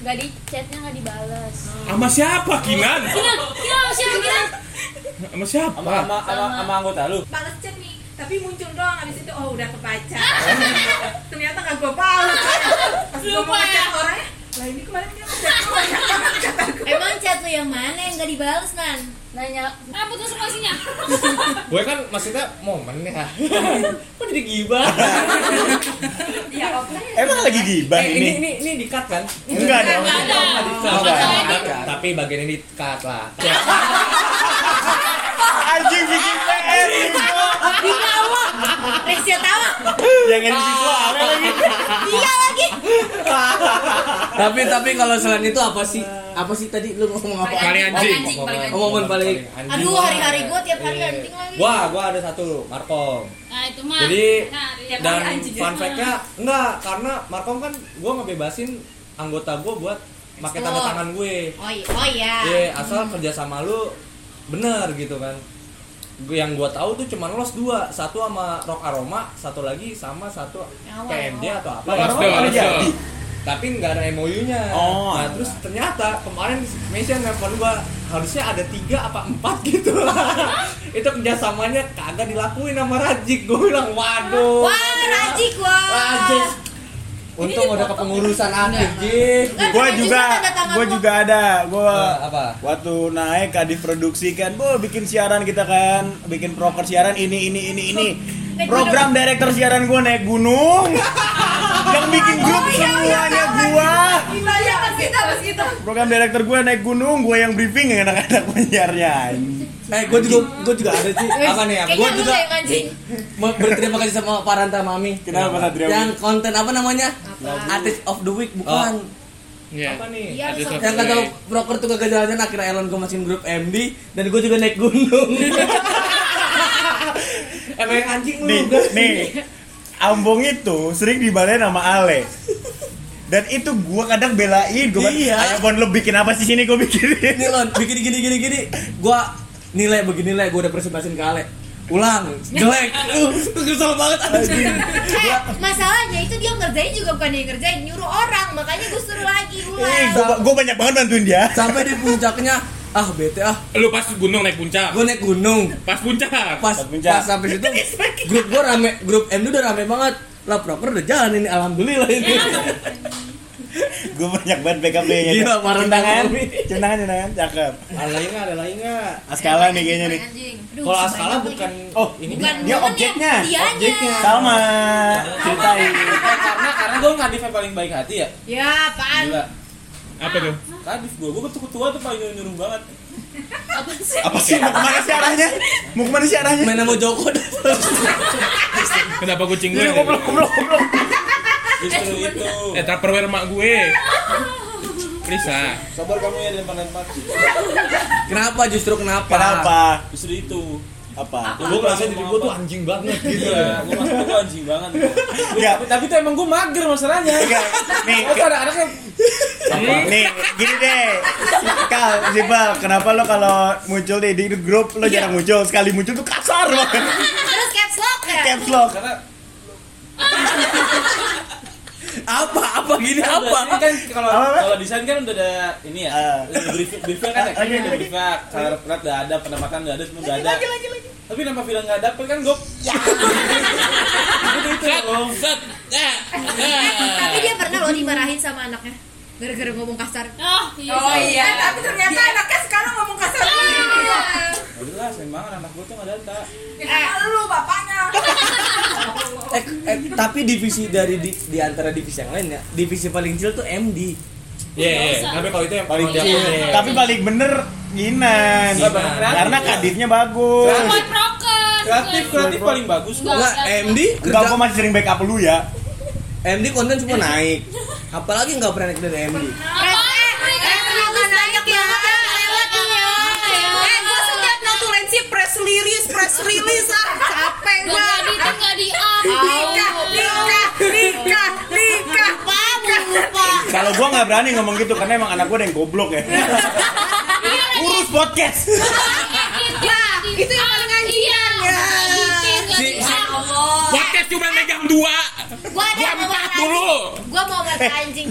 [SPEAKER 9] Gak di chatnya gak dibales.
[SPEAKER 4] Sama siapa Kinan?
[SPEAKER 9] Kinan, Kinan, siapa Kinan?
[SPEAKER 4] Sama siapa?
[SPEAKER 5] sama sama sama, sama anggota lu
[SPEAKER 11] Balas chat nih, tapi muncul doang abis itu oh udah kebaca. Ternyata gak gue balas. Pas gue mau
[SPEAKER 9] Lupa ya?
[SPEAKER 11] ngechat orangnya, lah ini kemarin dia ngechat kata gue.
[SPEAKER 6] Emang chat lu yang mana yang gak dibales nan
[SPEAKER 9] Nanya, ah putus relasinya.
[SPEAKER 5] gue kan maksudnya momen ya kok jadi gibah
[SPEAKER 11] Iya, oke.
[SPEAKER 3] Emang lagi gibah
[SPEAKER 5] eh, ini
[SPEAKER 3] ini?
[SPEAKER 5] ini ini di cut kan
[SPEAKER 3] Enggak dong.
[SPEAKER 9] Nggak ada.
[SPEAKER 3] Enggak.
[SPEAKER 5] enggak. tapi bagian ini di cut lah [laughs]
[SPEAKER 3] Anjing bikin PR
[SPEAKER 6] di Resia tawa
[SPEAKER 3] Yang ini siswa aneh lagi.
[SPEAKER 6] iya lagi.
[SPEAKER 5] Tapi tapi kalau selain itu apa sih? Apa sih tadi lu ngomong apa?
[SPEAKER 4] Paling anjing.
[SPEAKER 11] Paling anjing, paling
[SPEAKER 6] aduh hari-hari gue tiap hari anjing lagi.
[SPEAKER 5] Gua gua ada satu Markom.
[SPEAKER 9] Nah itu mah.
[SPEAKER 5] Jadi dan fun fact-nya enggak karena Markom kan gua ngebebasin anggota gua buat pakai tanda tangan gue.
[SPEAKER 6] oh iya oh iya.
[SPEAKER 5] Iya, asal kerja sama lu bener gitu kan. Gue yang gua tahu tuh cuma los dua, satu sama Rock Aroma, satu lagi sama satu PMD atau apa.
[SPEAKER 3] Rock Aroma
[SPEAKER 4] let's go.
[SPEAKER 3] jadi?
[SPEAKER 5] Tapi nggak ada MOU-nya.
[SPEAKER 3] Oh.
[SPEAKER 5] Nah, terus ternyata kemarin mention nelfon gua harusnya ada tiga apa empat [laughs] gitu itu kerjasamanya kagak dilakuin sama Rajik gue bilang waduh
[SPEAKER 6] wah rajik wah
[SPEAKER 5] Rajik untung udah kepengurusan akhir Jik
[SPEAKER 6] Kan
[SPEAKER 3] Gua
[SPEAKER 6] rajik
[SPEAKER 3] juga,
[SPEAKER 6] kan lu.
[SPEAKER 3] juga ada. Gua
[SPEAKER 5] Eh, apa
[SPEAKER 3] waktu naik kadif produksi kan, bu bikin siaran kita kan, bikin proker siaran ini ini ini ini. Program director siaran gua naik gunung. [laughs] Yang bikin grup semuanya gua.
[SPEAKER 11] Iya, pas kita, pas kita.
[SPEAKER 3] Program director gua naik gunung, gua yang briefing anak-anak penyiarnya.
[SPEAKER 5] eh gue juga gue juga ada sih apa nih ya gue juga
[SPEAKER 6] yang
[SPEAKER 5] berterima kasih sama Paranta Mami
[SPEAKER 3] Kenapa, Satria?
[SPEAKER 5] yang konten apa namanya artist of the week bukan
[SPEAKER 4] Iya.
[SPEAKER 5] apa nih
[SPEAKER 6] Iya,
[SPEAKER 5] yang kata broker tuh kagak jalan akhirnya Elon gue masukin grup MD dan gue juga naik gunung [laughs] emang yang anjing lu
[SPEAKER 3] Nih, nih. Ambong itu sering dibalain sama Ale. Dan itu gua kadang belain, gua
[SPEAKER 5] Iya.
[SPEAKER 3] ayo Bon lu bikin apa sih sini gua bikin.
[SPEAKER 5] Nih Lon, bikin gini gini gini Gua nilai begini nilai gua udah presentasiin ke Ale. Ulang, jelek. Uh, kesel banget anjing.
[SPEAKER 6] eh masalahnya itu dia ngerjain juga bukan dia ngerjain nyuruh orang makanya gue suruh lagi
[SPEAKER 3] Eh,
[SPEAKER 6] ulang
[SPEAKER 3] gua, gua banyak banget bantuin dia.
[SPEAKER 5] Sampai di puncaknya ah bete ah.
[SPEAKER 4] Lu pas gunung naik puncak.
[SPEAKER 5] Gua naik gunung.
[SPEAKER 4] Pas puncak.
[SPEAKER 5] Pas
[SPEAKER 3] Pas puncak.
[SPEAKER 5] pas sampai situ grup gua rame, grup M udah rame banget. Lah proper udah jalan ini alhamdulillah ini.
[SPEAKER 3] Gue banyak banget BKB-nya.
[SPEAKER 2] Gila, parah
[SPEAKER 3] Cintangan,
[SPEAKER 2] banget.
[SPEAKER 3] cintangan, cintangan, cakep.
[SPEAKER 10] Ada lagi nggak? Ada lagi nggak?
[SPEAKER 3] Askala nih kayaknya nih.
[SPEAKER 10] Kalau Askala bukan
[SPEAKER 3] Oh,
[SPEAKER 10] ini
[SPEAKER 3] dia,
[SPEAKER 10] dia.
[SPEAKER 3] dia objeknya.
[SPEAKER 10] Objeknya.
[SPEAKER 3] Sama, ceritain.
[SPEAKER 10] karena karena gue Kadif yang paling baik hati ya.
[SPEAKER 6] Ya, apaan?
[SPEAKER 4] Apa tuh?
[SPEAKER 10] Kadif gue, gue ketua ketua tuh paling nyuruh banget.
[SPEAKER 6] Apa sih?
[SPEAKER 3] Apa sih? Mau ke mana sih arahnya? Mau ke mana sih arahnya?
[SPEAKER 2] Main sama Joko.
[SPEAKER 4] Kenapa kucing gue?
[SPEAKER 3] Goblok, goblok, goblok.
[SPEAKER 10] Justru itu.
[SPEAKER 4] Eh, tupperware mak gue. Lisa.
[SPEAKER 10] Sabar kamu ya lempar-lempar.
[SPEAKER 2] Kenapa justru kenapa?
[SPEAKER 3] Kenapa?
[SPEAKER 10] Justru itu.
[SPEAKER 3] Apa?
[SPEAKER 10] Gue ngerasa diri gue tuh
[SPEAKER 2] anjing banget
[SPEAKER 10] gitu ya. Gue merasa gue anjing banget.
[SPEAKER 3] Enggak.
[SPEAKER 10] Tapi, tapi tuh emang gue mager masalahnya.
[SPEAKER 3] Enggak. Nih,
[SPEAKER 10] Gue tuh anak-anak yang
[SPEAKER 3] Apa? Nih, gini deh. Kal, Zibal, kenapa lo kalau muncul di, di grup lo jarang muncul? Sekali muncul tuh kasar banget.
[SPEAKER 6] Terus caps lock ya?
[SPEAKER 3] Caps lock.
[SPEAKER 10] karena
[SPEAKER 2] Apa? Apa gini
[SPEAKER 10] Kan
[SPEAKER 2] apa?
[SPEAKER 10] Ini kan kalau kalau desain kan udah ada ini ya.
[SPEAKER 3] Ah.
[SPEAKER 10] Udah brief- briefing kan ya.
[SPEAKER 3] Lagi,
[SPEAKER 10] Udah
[SPEAKER 3] lagi.
[SPEAKER 10] briefing, color plate udah ada, pendapatan udah ada, semua udah ada. Tapi kenapa bilang nggak dapet kan gue? Itu itu loh.
[SPEAKER 6] Tapi dia pernah loh dimarahin sama anaknya gara-gara ngomong kasar.
[SPEAKER 9] Oh, iya.
[SPEAKER 11] Oh iya, tapi ternyata anaknya sekarang ngomong kasar gini.
[SPEAKER 10] Gak jelas, emang anak gue tuh nggak data.
[SPEAKER 11] Eh, lu bapaknya. [laughs]
[SPEAKER 2] Eh, eh, tapi divisi dari di, di antara divisi yang lain ya, divisi paling kecil tuh MD.
[SPEAKER 4] Iya, iya. Tapi kalau itu yang
[SPEAKER 3] Paling kecil.
[SPEAKER 4] dia-
[SPEAKER 3] Tapi paling bener Ginan. Karena kadifnya bagus.
[SPEAKER 10] Kreatif, kreatif paling bagus.
[SPEAKER 2] Enggak, MD
[SPEAKER 3] Enggak, gua masih sering backup lu ya.
[SPEAKER 2] MD konten semua [laughs] naik. Apalagi nggak pernah naik dari MD.
[SPEAKER 11] Eh, gua setiap notulensi press release, press release. Ah. Capek gua.
[SPEAKER 9] nggak di up.
[SPEAKER 11] Nikah, nikah, nikah, nikah.
[SPEAKER 3] Kalau gua nggak berani ngomong gitu karena emang anak gua ada yang goblok ya. Urus podcast.
[SPEAKER 9] Nah,
[SPEAKER 11] itu yang paling
[SPEAKER 4] Podcast cuma megang dua.
[SPEAKER 6] Gua ada
[SPEAKER 4] Gua
[SPEAKER 6] mau
[SPEAKER 4] empat
[SPEAKER 6] anjing.
[SPEAKER 4] dulu.
[SPEAKER 6] Gua mau mortar anjing.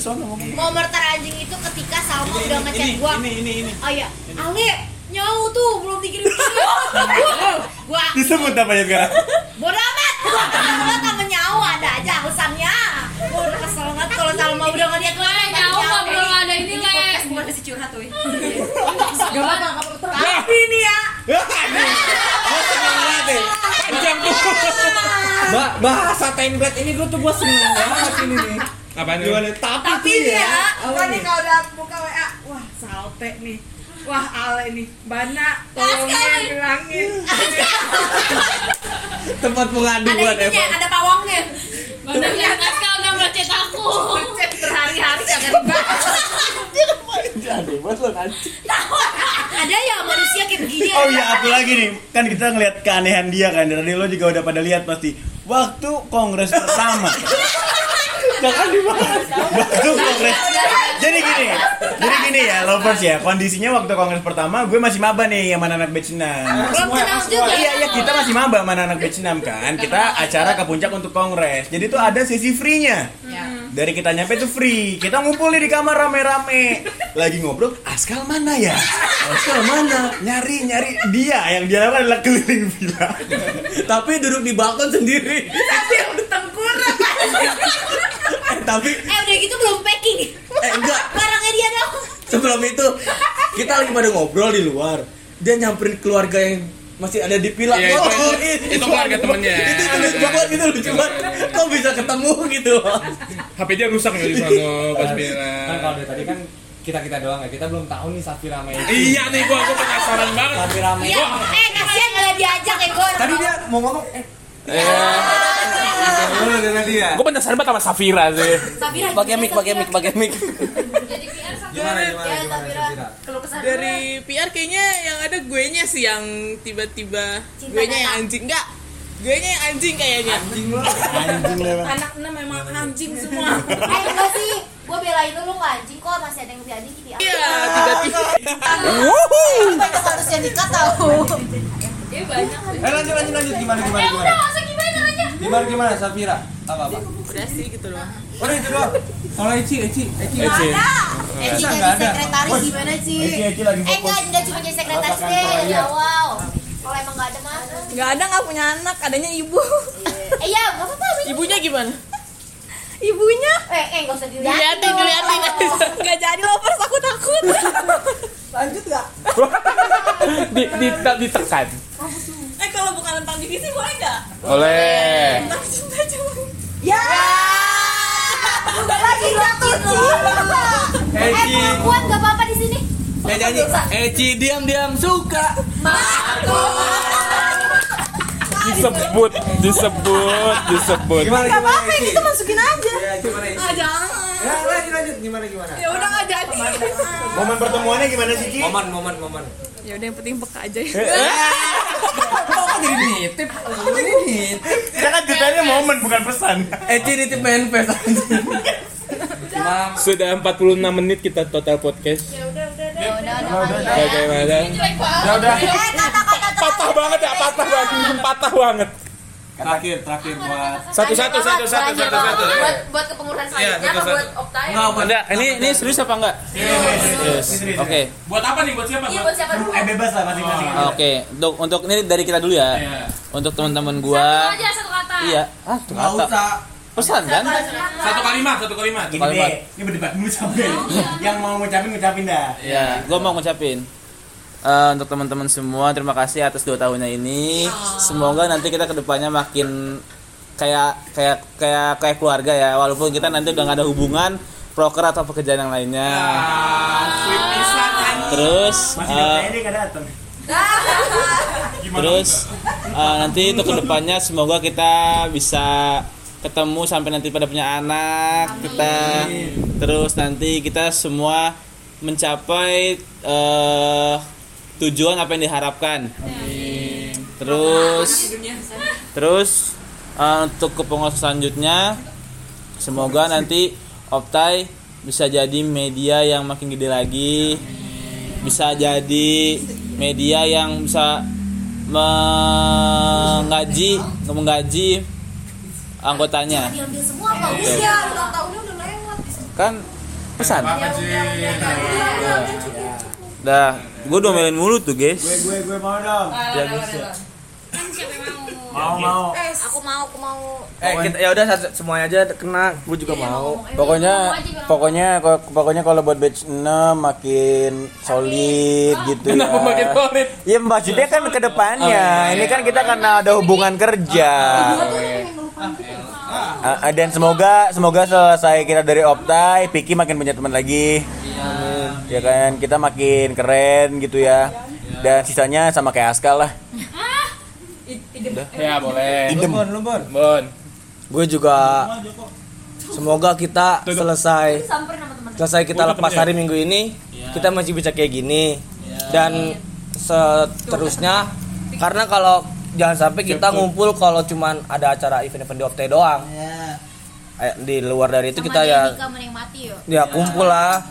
[SPEAKER 6] Mau mortar anjing itu ketika Salma udah ngechat
[SPEAKER 10] Ini,
[SPEAKER 6] gua.
[SPEAKER 10] ini, ini, ini.
[SPEAKER 6] Oh iya, Ale, nyau tuh belum dikirim. [laughs] gua
[SPEAKER 3] Disebut namanya sekarang.
[SPEAKER 6] bodoh amat. Gua kenal
[SPEAKER 2] bahasa template ini gue tuh gue seneng banget ini nih.
[SPEAKER 4] Apaan tuh?
[SPEAKER 2] Gimana? Tapi,
[SPEAKER 11] tapi
[SPEAKER 2] tuh
[SPEAKER 11] nih ya,
[SPEAKER 2] apa
[SPEAKER 11] gua nih
[SPEAKER 2] nih?
[SPEAKER 11] kalau udah buka WA, wah salte nih. Wah Ale nih, Bana tolongin bilangin. [laughs]
[SPEAKER 2] Tempat
[SPEAKER 6] Ada
[SPEAKER 2] pengaduan
[SPEAKER 6] ininya,
[SPEAKER 2] emang.
[SPEAKER 6] ada pawangnya.
[SPEAKER 9] Mana yang Askal udah ngechat aku.
[SPEAKER 11] Chat berhari-hari jangan dibahas. [laughs]
[SPEAKER 6] Ada ya manusia kayak begini.
[SPEAKER 3] Oh iya, apa lagi nih? Kan kita ngeliat keanehan dia kan. Dari lo juga udah pada lihat pasti. Waktu kongres pertama. [laughs] Jangan dibahas. Waktu kongres. Jadi gini, jadi gini ya, lovers ya. Kondisinya waktu kongres pertama, gue masih maba nih sama anak batch 6.
[SPEAKER 6] Belum kenal juga.
[SPEAKER 3] Iya, iya, kita masih maba sama anak batch 6 kan. Kita acara ke puncak untuk kongres. Jadi tuh ada sesi free-nya. Dari kita nyampe tuh free. Kita ngumpul di kamar rame-rame. Lagi ngobrol, Askal mana ya? Askal mana? Nyari, nyari dia. Yang dia lakukan adalah keliling villa.
[SPEAKER 2] Tapi duduk di balkon sendiri.
[SPEAKER 11] Sambil bertengkurap. [laughs]
[SPEAKER 2] Eh, tapi
[SPEAKER 6] Eh udah gitu belum packing.
[SPEAKER 2] eh enggak. [laughs]
[SPEAKER 6] Barangnya dia dong.
[SPEAKER 2] Sebelum itu kita lagi pada ngobrol di luar. Dia nyamperin keluarga yang masih ada di villa.
[SPEAKER 4] Iya, itu-
[SPEAKER 2] Oh,
[SPEAKER 4] itu- itu keluarga temennya.
[SPEAKER 2] Itu lucu banget gitu lucu banget. Kok bisa ketemu gitu?
[SPEAKER 4] HP dia rusak nggak di sana pas
[SPEAKER 10] Kan
[SPEAKER 4] bilang.
[SPEAKER 10] kalau dari tadi kan kita kita doang ya. Kita belum tahu nih Safira sama Eci.
[SPEAKER 4] Iya nih gua gua penasaran banget.
[SPEAKER 10] Safira sama
[SPEAKER 6] Iya, eh kasihan gak diajak ya gue.
[SPEAKER 10] Tadi dia mau ngomong eh
[SPEAKER 4] Gua penasaran banget sama Safira sih.
[SPEAKER 2] Pakai mic, pakai mic, pakai mic.
[SPEAKER 10] gimana gimana gimana Safira.
[SPEAKER 1] Dari PR kayaknya yang ada gue nya sih yang tiba-tiba gue nya yang anjing enggak gue nya yang anjing kayaknya
[SPEAKER 3] Anjing lah emang.
[SPEAKER 11] Anak enam memang anjing semua. [laughs]
[SPEAKER 6] Eh enggak sih, gue belain lu lu nggak anjing kok masih ada yang lebih anjing gitu ya.
[SPEAKER 1] iya tiba-tiba
[SPEAKER 6] Banyak harus yang tahu.
[SPEAKER 9] Dia banyak.
[SPEAKER 10] Eh lanjut lanjut lanjut gimana gimana
[SPEAKER 9] Eh
[SPEAKER 10] gimana.
[SPEAKER 9] Gimana.
[SPEAKER 10] Gimana Safira? Apa apa?
[SPEAKER 1] udah sih gitu loh
[SPEAKER 10] Udah itu doang. Kalau Eci Eci Eci
[SPEAKER 4] Eci.
[SPEAKER 6] Eh
[SPEAKER 10] Nggak
[SPEAKER 6] jadi sekretaris gimana sih?
[SPEAKER 3] Eci, Eci lagi
[SPEAKER 6] Eh
[SPEAKER 3] fokus.
[SPEAKER 6] enggak, enggak cuma jadi sekretaris deh dari awal. Kalau emang enggak ada mah.
[SPEAKER 7] Gak ada nggak punya anak, adanya ibu.
[SPEAKER 6] Eh iya, enggak apa-apa.
[SPEAKER 1] Ibunya gimana
[SPEAKER 7] Ibunya
[SPEAKER 11] Eh, eh enggak usah dilihat.
[SPEAKER 1] Diliatin, diliatin.
[SPEAKER 7] Gak jadi lovers aku takut.
[SPEAKER 2] Lanjut gak?
[SPEAKER 4] di, di, ditekan
[SPEAKER 7] eh kalau bukan tentang divisi boleh gak?
[SPEAKER 4] oleh
[SPEAKER 7] Tentang cinta cuma.
[SPEAKER 8] Ya. Udah lagi sakit
[SPEAKER 11] Eh, perempuan enggak apa-apa di sini.
[SPEAKER 2] Eh nyanyi. Eci diam diam suka.
[SPEAKER 4] disebut disebut disebut
[SPEAKER 2] Gimana
[SPEAKER 7] Gak
[SPEAKER 2] gimana?
[SPEAKER 7] apa-apa
[SPEAKER 2] Eci?
[SPEAKER 7] itu masukin aja.
[SPEAKER 2] Ya gimana Eci?
[SPEAKER 7] Ah jangan.
[SPEAKER 2] Ya lanjut lanjut gimana gimana?
[SPEAKER 7] Ya udah gak jadi.
[SPEAKER 3] Momen pertemuannya gimana sih, Ci?
[SPEAKER 10] momen momen momen
[SPEAKER 7] Ya udah yang penting peka aja.
[SPEAKER 2] Eh,
[SPEAKER 10] kok jadi nitip? Kok jadi nitip?
[SPEAKER 3] Kita kan ceritanya momen bukan pesan.
[SPEAKER 2] Eci nitip main pes.
[SPEAKER 10] Imam
[SPEAKER 4] sudah 46 menit kita total podcast.
[SPEAKER 11] Ya udah, udah.
[SPEAKER 4] bagaimana?
[SPEAKER 3] Ya udah.
[SPEAKER 4] patah banget ya patah banget. Patah banget
[SPEAKER 10] terakhir terakhir buat
[SPEAKER 4] satu satu satu satu satu satu
[SPEAKER 11] Buat buat kepengurusan
[SPEAKER 4] Iya,
[SPEAKER 11] selanjutnya
[SPEAKER 4] satu,
[SPEAKER 11] apa buat
[SPEAKER 4] satu.
[SPEAKER 11] Optai?
[SPEAKER 2] Enggak
[SPEAKER 4] Enggak, ini ini serius apa enggak? Yes. Oke.
[SPEAKER 5] Buat apa nih? Buat siapa?
[SPEAKER 11] Iya, buat siapa dulu?
[SPEAKER 3] Eh bebas lah masing-masing.
[SPEAKER 4] Oke, untuk untuk ini dari kita dulu ya. Untuk teman-teman gua.
[SPEAKER 9] Satu aja satu kata.
[SPEAKER 4] Iya. Ah, tuh
[SPEAKER 2] Enggak
[SPEAKER 4] kata.
[SPEAKER 2] usah.
[SPEAKER 4] Pesan kan?
[SPEAKER 5] Satu kalimat, satu kalimat.
[SPEAKER 3] Deh, ini berdebat mulu sampai. Yang mau ngucapin ngucapin dah.
[SPEAKER 4] Ya, gua mau ngucapin eh, untuk teman-teman semua terima kasih atas dua tahunnya ini. Semoga nanti kita ke depannya makin kayak kayak kayak kayak keluarga ya. Walaupun kita nanti udah gak ada hubungan proker atau pekerjaan yang lainnya.
[SPEAKER 5] Anjing.
[SPEAKER 4] Terus
[SPEAKER 3] Masih
[SPEAKER 4] eh. [laughs] Terus uh, nanti untuk ke depannya semoga kita bisa ketemu sampai nanti pada punya anak kita terus nanti kita semua mencapai uh, tujuan apa yang diharapkan? Terus terus uh, untuk kepengurusan selanjutnya semoga nanti Optai bisa jadi media yang makin gede lagi. Bisa jadi media yang bisa menggaji menggaji anggotanya.
[SPEAKER 11] Lewat.
[SPEAKER 4] kan pesan?
[SPEAKER 11] Ya udah, udah. Udah.
[SPEAKER 4] Dah gue domelin mulu tuh guys
[SPEAKER 3] Gue gue gue mau dong.
[SPEAKER 4] ya bisa
[SPEAKER 9] Kan siapa yang mau?
[SPEAKER 3] Mau mau.
[SPEAKER 11] Aku mau, aku mau.
[SPEAKER 2] Eh kita ya udah semuanya aja kena. Gue juga mau.
[SPEAKER 3] Pokoknya pokoknya ko- pokoknya kalau buat batch 6 makin solid gitu
[SPEAKER 4] kenapa
[SPEAKER 3] ya.
[SPEAKER 4] makin solid
[SPEAKER 3] Ya maksudnya kan ke depannya. Ini kan kita karena ada hubungan kerja. Ah, dan semoga semoga selesai kita dari Optai, Piki makin punya teman lagi. Ya kan kita makin keren gitu ya. Dan sisanya sama kayak Aska lah.
[SPEAKER 4] ya boleh.
[SPEAKER 3] Idem.
[SPEAKER 4] bon
[SPEAKER 2] Gue juga semoga kita selesai selesai kita lepas hari minggu ini kita masih bisa kayak gini. Dan seterusnya karena kalau jangan sampai kita ngumpul kalau cuman ada acara event-event di Opte doang. Eh, di luar dari itu kita ya
[SPEAKER 11] Nikah menikmati yuk.
[SPEAKER 2] ya kumpul lah.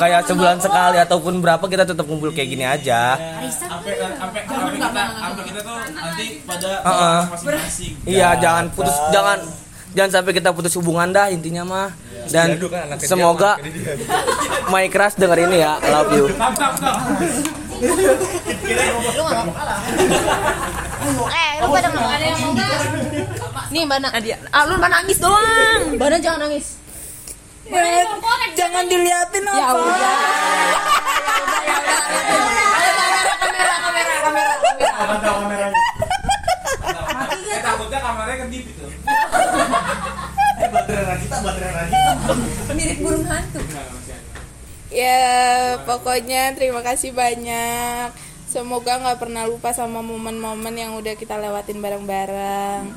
[SPEAKER 2] Kayak sebulan sekali ataupun berapa kita tetap kumpul kayak gini aja.
[SPEAKER 10] Sampai sampai sampai kita sampai kita tuh nanti pada
[SPEAKER 2] Heeh.
[SPEAKER 10] masing-masing.
[SPEAKER 2] Iya jangan putus jangan jangan sampai kita putus hubungan dah intinya mah. Dan semoga My Crush denger ini ya. Love you
[SPEAKER 11] Lu nggak mau kalah. Eh, lu pada nggak ada yang mau nggak?
[SPEAKER 8] Nih mana? Ah lu mana nangis doang. Bana jangan nangis.
[SPEAKER 7] Jangan diliatin apa.
[SPEAKER 8] Ya udah.
[SPEAKER 3] Mantap kameranya.
[SPEAKER 10] eh takutnya kamarnya kedip itu
[SPEAKER 3] Eh baterai Ragita, baterai Ragita.
[SPEAKER 8] Mirip burung hantu.
[SPEAKER 12] Ya, pokoknya terima kasih banyak. Semoga nggak pernah lupa sama momen-momen yang udah kita lewatin bareng-bareng.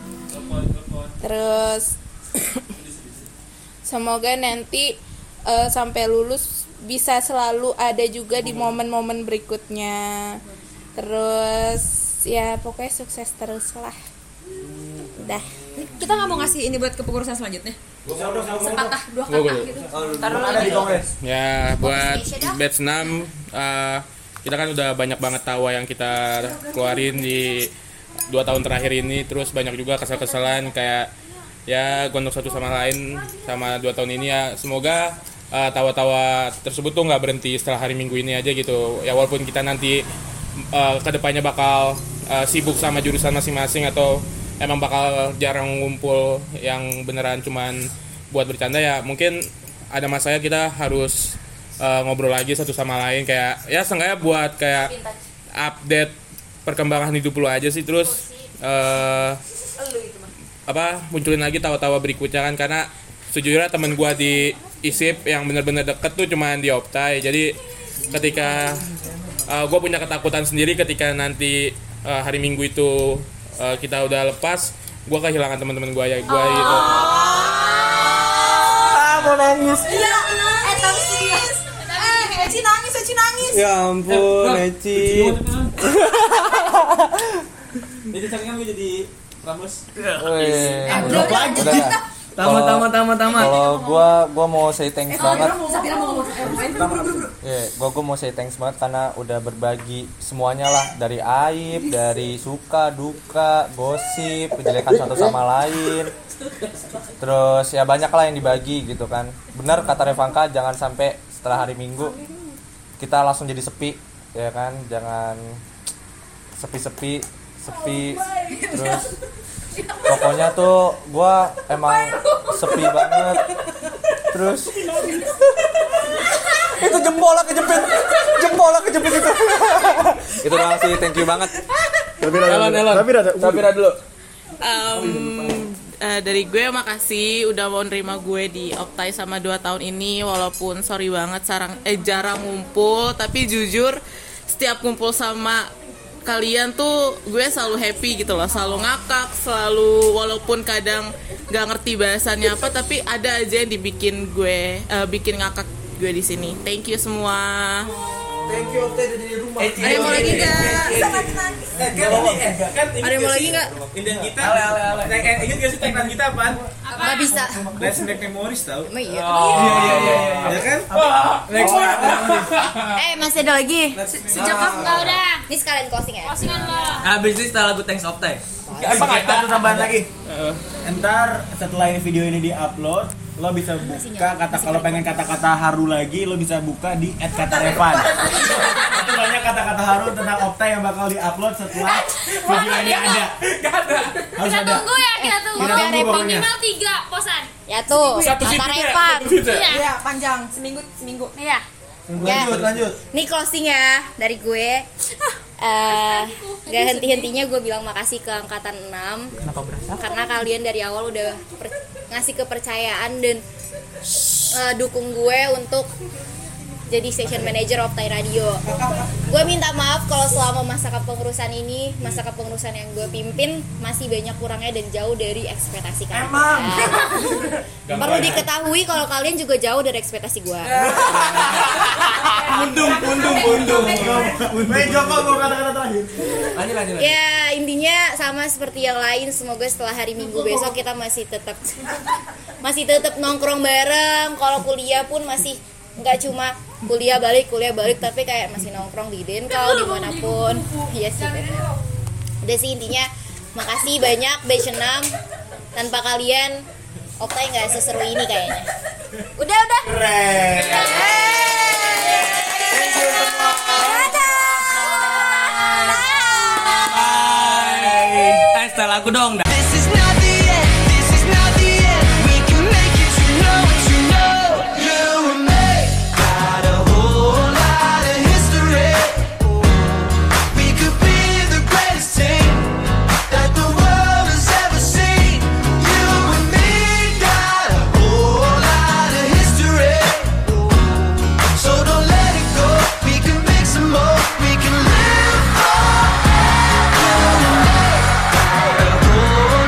[SPEAKER 12] Terus [coughs] semoga nanti eh, sampai lulus bisa selalu ada juga di momen-momen berikutnya. Terus ya pokoknya sukses terus lah. Dah.
[SPEAKER 8] Kita nggak mau ngasih ini buat kepengurusan selanjutnya. Sepatah dua kata gitu.
[SPEAKER 2] taruh ada di kongres.
[SPEAKER 4] Ya buat batch 6 eh, kita kan udah banyak banget tawa yang kita keluarin di dua tahun terakhir ini. Terus banyak juga kesal-kesalan kayak ya gondok satu sama lain sama dua tahun ini ya. Semoga eh, tawa-tawa tersebut tuh nggak berhenti setelah hari minggu ini aja gitu. Ya walaupun kita nanti eh, ke depannya bakal eh, sibuk sama jurusan masing-masing atau emang bakal jarang ngumpul yang beneran cuman buat bercanda ya mungkin ada masanya kita harus eh, ngobrol lagi satu sama lain. Kayak ya seenggaknya buat kayak update perkembangan hidup lu aja sih. Terus eh apa munculin lagi tawa-tawa berikutnya kan. Karena sejujurnya temen gua di ISIP yang bener-bener deket tuh cuman di Optai. Jadi ketika uh, gue punya ketakutan sendiri ketika nanti uh, hari Minggu itu uh, kita udah lepas gue kehilangan teman-teman gue ya gue gitu
[SPEAKER 2] Ah, mau nangis.
[SPEAKER 7] Iya, eh nangis. Eh, Eci nangis, Eci nangis.
[SPEAKER 2] Ya ampun, Eci. [laughs]
[SPEAKER 10] Jadi sakingan gue jadi Ramos.
[SPEAKER 5] Wih.
[SPEAKER 2] Drop lagi.
[SPEAKER 5] Udah.
[SPEAKER 2] Tamat, tamat, tamat, tamat.
[SPEAKER 5] Kalau gua gua mau say thanks banget.
[SPEAKER 11] Sapira mau ngomong
[SPEAKER 5] Ya, gua gua mau say thanks banget karena udah berbagi semuanya lah dari aib, dari suka, duka, gosip, kejelekan satu sama lain. Terus ya banyak lah yang dibagi gitu kan. Benar kata Revanka jangan sampai setelah hari Minggu kita langsung jadi sepi ya kan. Jangan sepi-sepi, sepi terus pokoknya tuh gua emang sepi banget. Terus itu jempol lah kejepit. Jempol lah kejepit itu. Itu doang sih thank you banget.
[SPEAKER 2] Elon, Elon. Sapira dulu.
[SPEAKER 1] Em, eh, dari gue makasih udah mau nerima gue di Optai sama 2 tahun ini. Walaupun sorry banget sarang eh jarang ngumpul tapi jujur setiap kumpul sama kalian tuh gue selalu happy gitu loh. Selalu ngakak selalu walaupun kadang nggak ngerti bahasannya apa tapi ada aja yang dibikin gue eh, bikin ngakak gue di sini. Thank you semua
[SPEAKER 2] Thank you, Optai udah jadi rumah.
[SPEAKER 1] ada yang mau lagi nggak ada yang mau lagi nggak
[SPEAKER 10] Indah kita.
[SPEAKER 2] Ale, ale, ale.
[SPEAKER 10] Eh, Ingat gak sih tagline kita apaan?
[SPEAKER 6] Nggak bisa.
[SPEAKER 10] Let's make memories tau.
[SPEAKER 6] Emang iya.
[SPEAKER 2] Iya, iya, iya.
[SPEAKER 10] Ya kan?
[SPEAKER 2] Next.
[SPEAKER 6] Eh masih ada lagi.
[SPEAKER 9] Sejak enggak udah.
[SPEAKER 6] Ini sekalian closing ya.
[SPEAKER 9] Closingan lo.
[SPEAKER 2] Habis ini setelah lagu Thanks Optai.
[SPEAKER 3] Emang ada tuh tambahan lagi. Ntar setelah ini video ini diupload, lo bisa buka kata kalau pengen kata-kata haru lagi, lo bisa buka di @katarevan. Itu banyak kata-kata haru tentang Opta yang bakal diupload setelah video ini ada. Harus
[SPEAKER 9] Kita
[SPEAKER 3] ada.
[SPEAKER 9] tunggu ya, kita tunggu.
[SPEAKER 3] Kita tunggu pokoknya.
[SPEAKER 9] Minimal tiga posan.
[SPEAKER 6] Ya tuh. Kata
[SPEAKER 4] ya
[SPEAKER 6] Revan.
[SPEAKER 4] ya?
[SPEAKER 9] Iya.
[SPEAKER 7] Iya, panjang seminggu seminggu.
[SPEAKER 9] Iya.
[SPEAKER 2] Lanjut, lanjut.
[SPEAKER 6] Ini closing ya dari gue. Eh, gak henti-hentinya gue bilang makasih ke angkatan 6 karena kalian dari awal udah per- ngasih kepercayaan dan eh, dukung gue untuk jadi station manager of Thai Radio. Gue minta maaf kalau selama masa kepengurusan ini, masa kepengurusan yang gue pimpin masih banyak kurangnya dan jauh dari ekspektasi kalian. Perlu diketahui kalau kalian juga jauh dari ekspektasi gue.
[SPEAKER 3] Undung, undung, undung. Baik Joko mau kata-kata terakhir.
[SPEAKER 2] Lanjut. lanjut.
[SPEAKER 6] Ya intinya sama seperti yang lain semoga setelah hari Minggu besok kita masih tetap masih tetap nongkrong bareng kalau kuliah pun masih nggak cuma kuliah balik kuliah balik tapi kayak masih nongkrong di Denkau di mana pun iya sih. Bener. udah sih intinya makasih banyak batch 6 tanpa kalian Optai nggak seseru ini kayaknya. Udah udah.
[SPEAKER 3] Keren.
[SPEAKER 2] Eh, setelah lagu dong.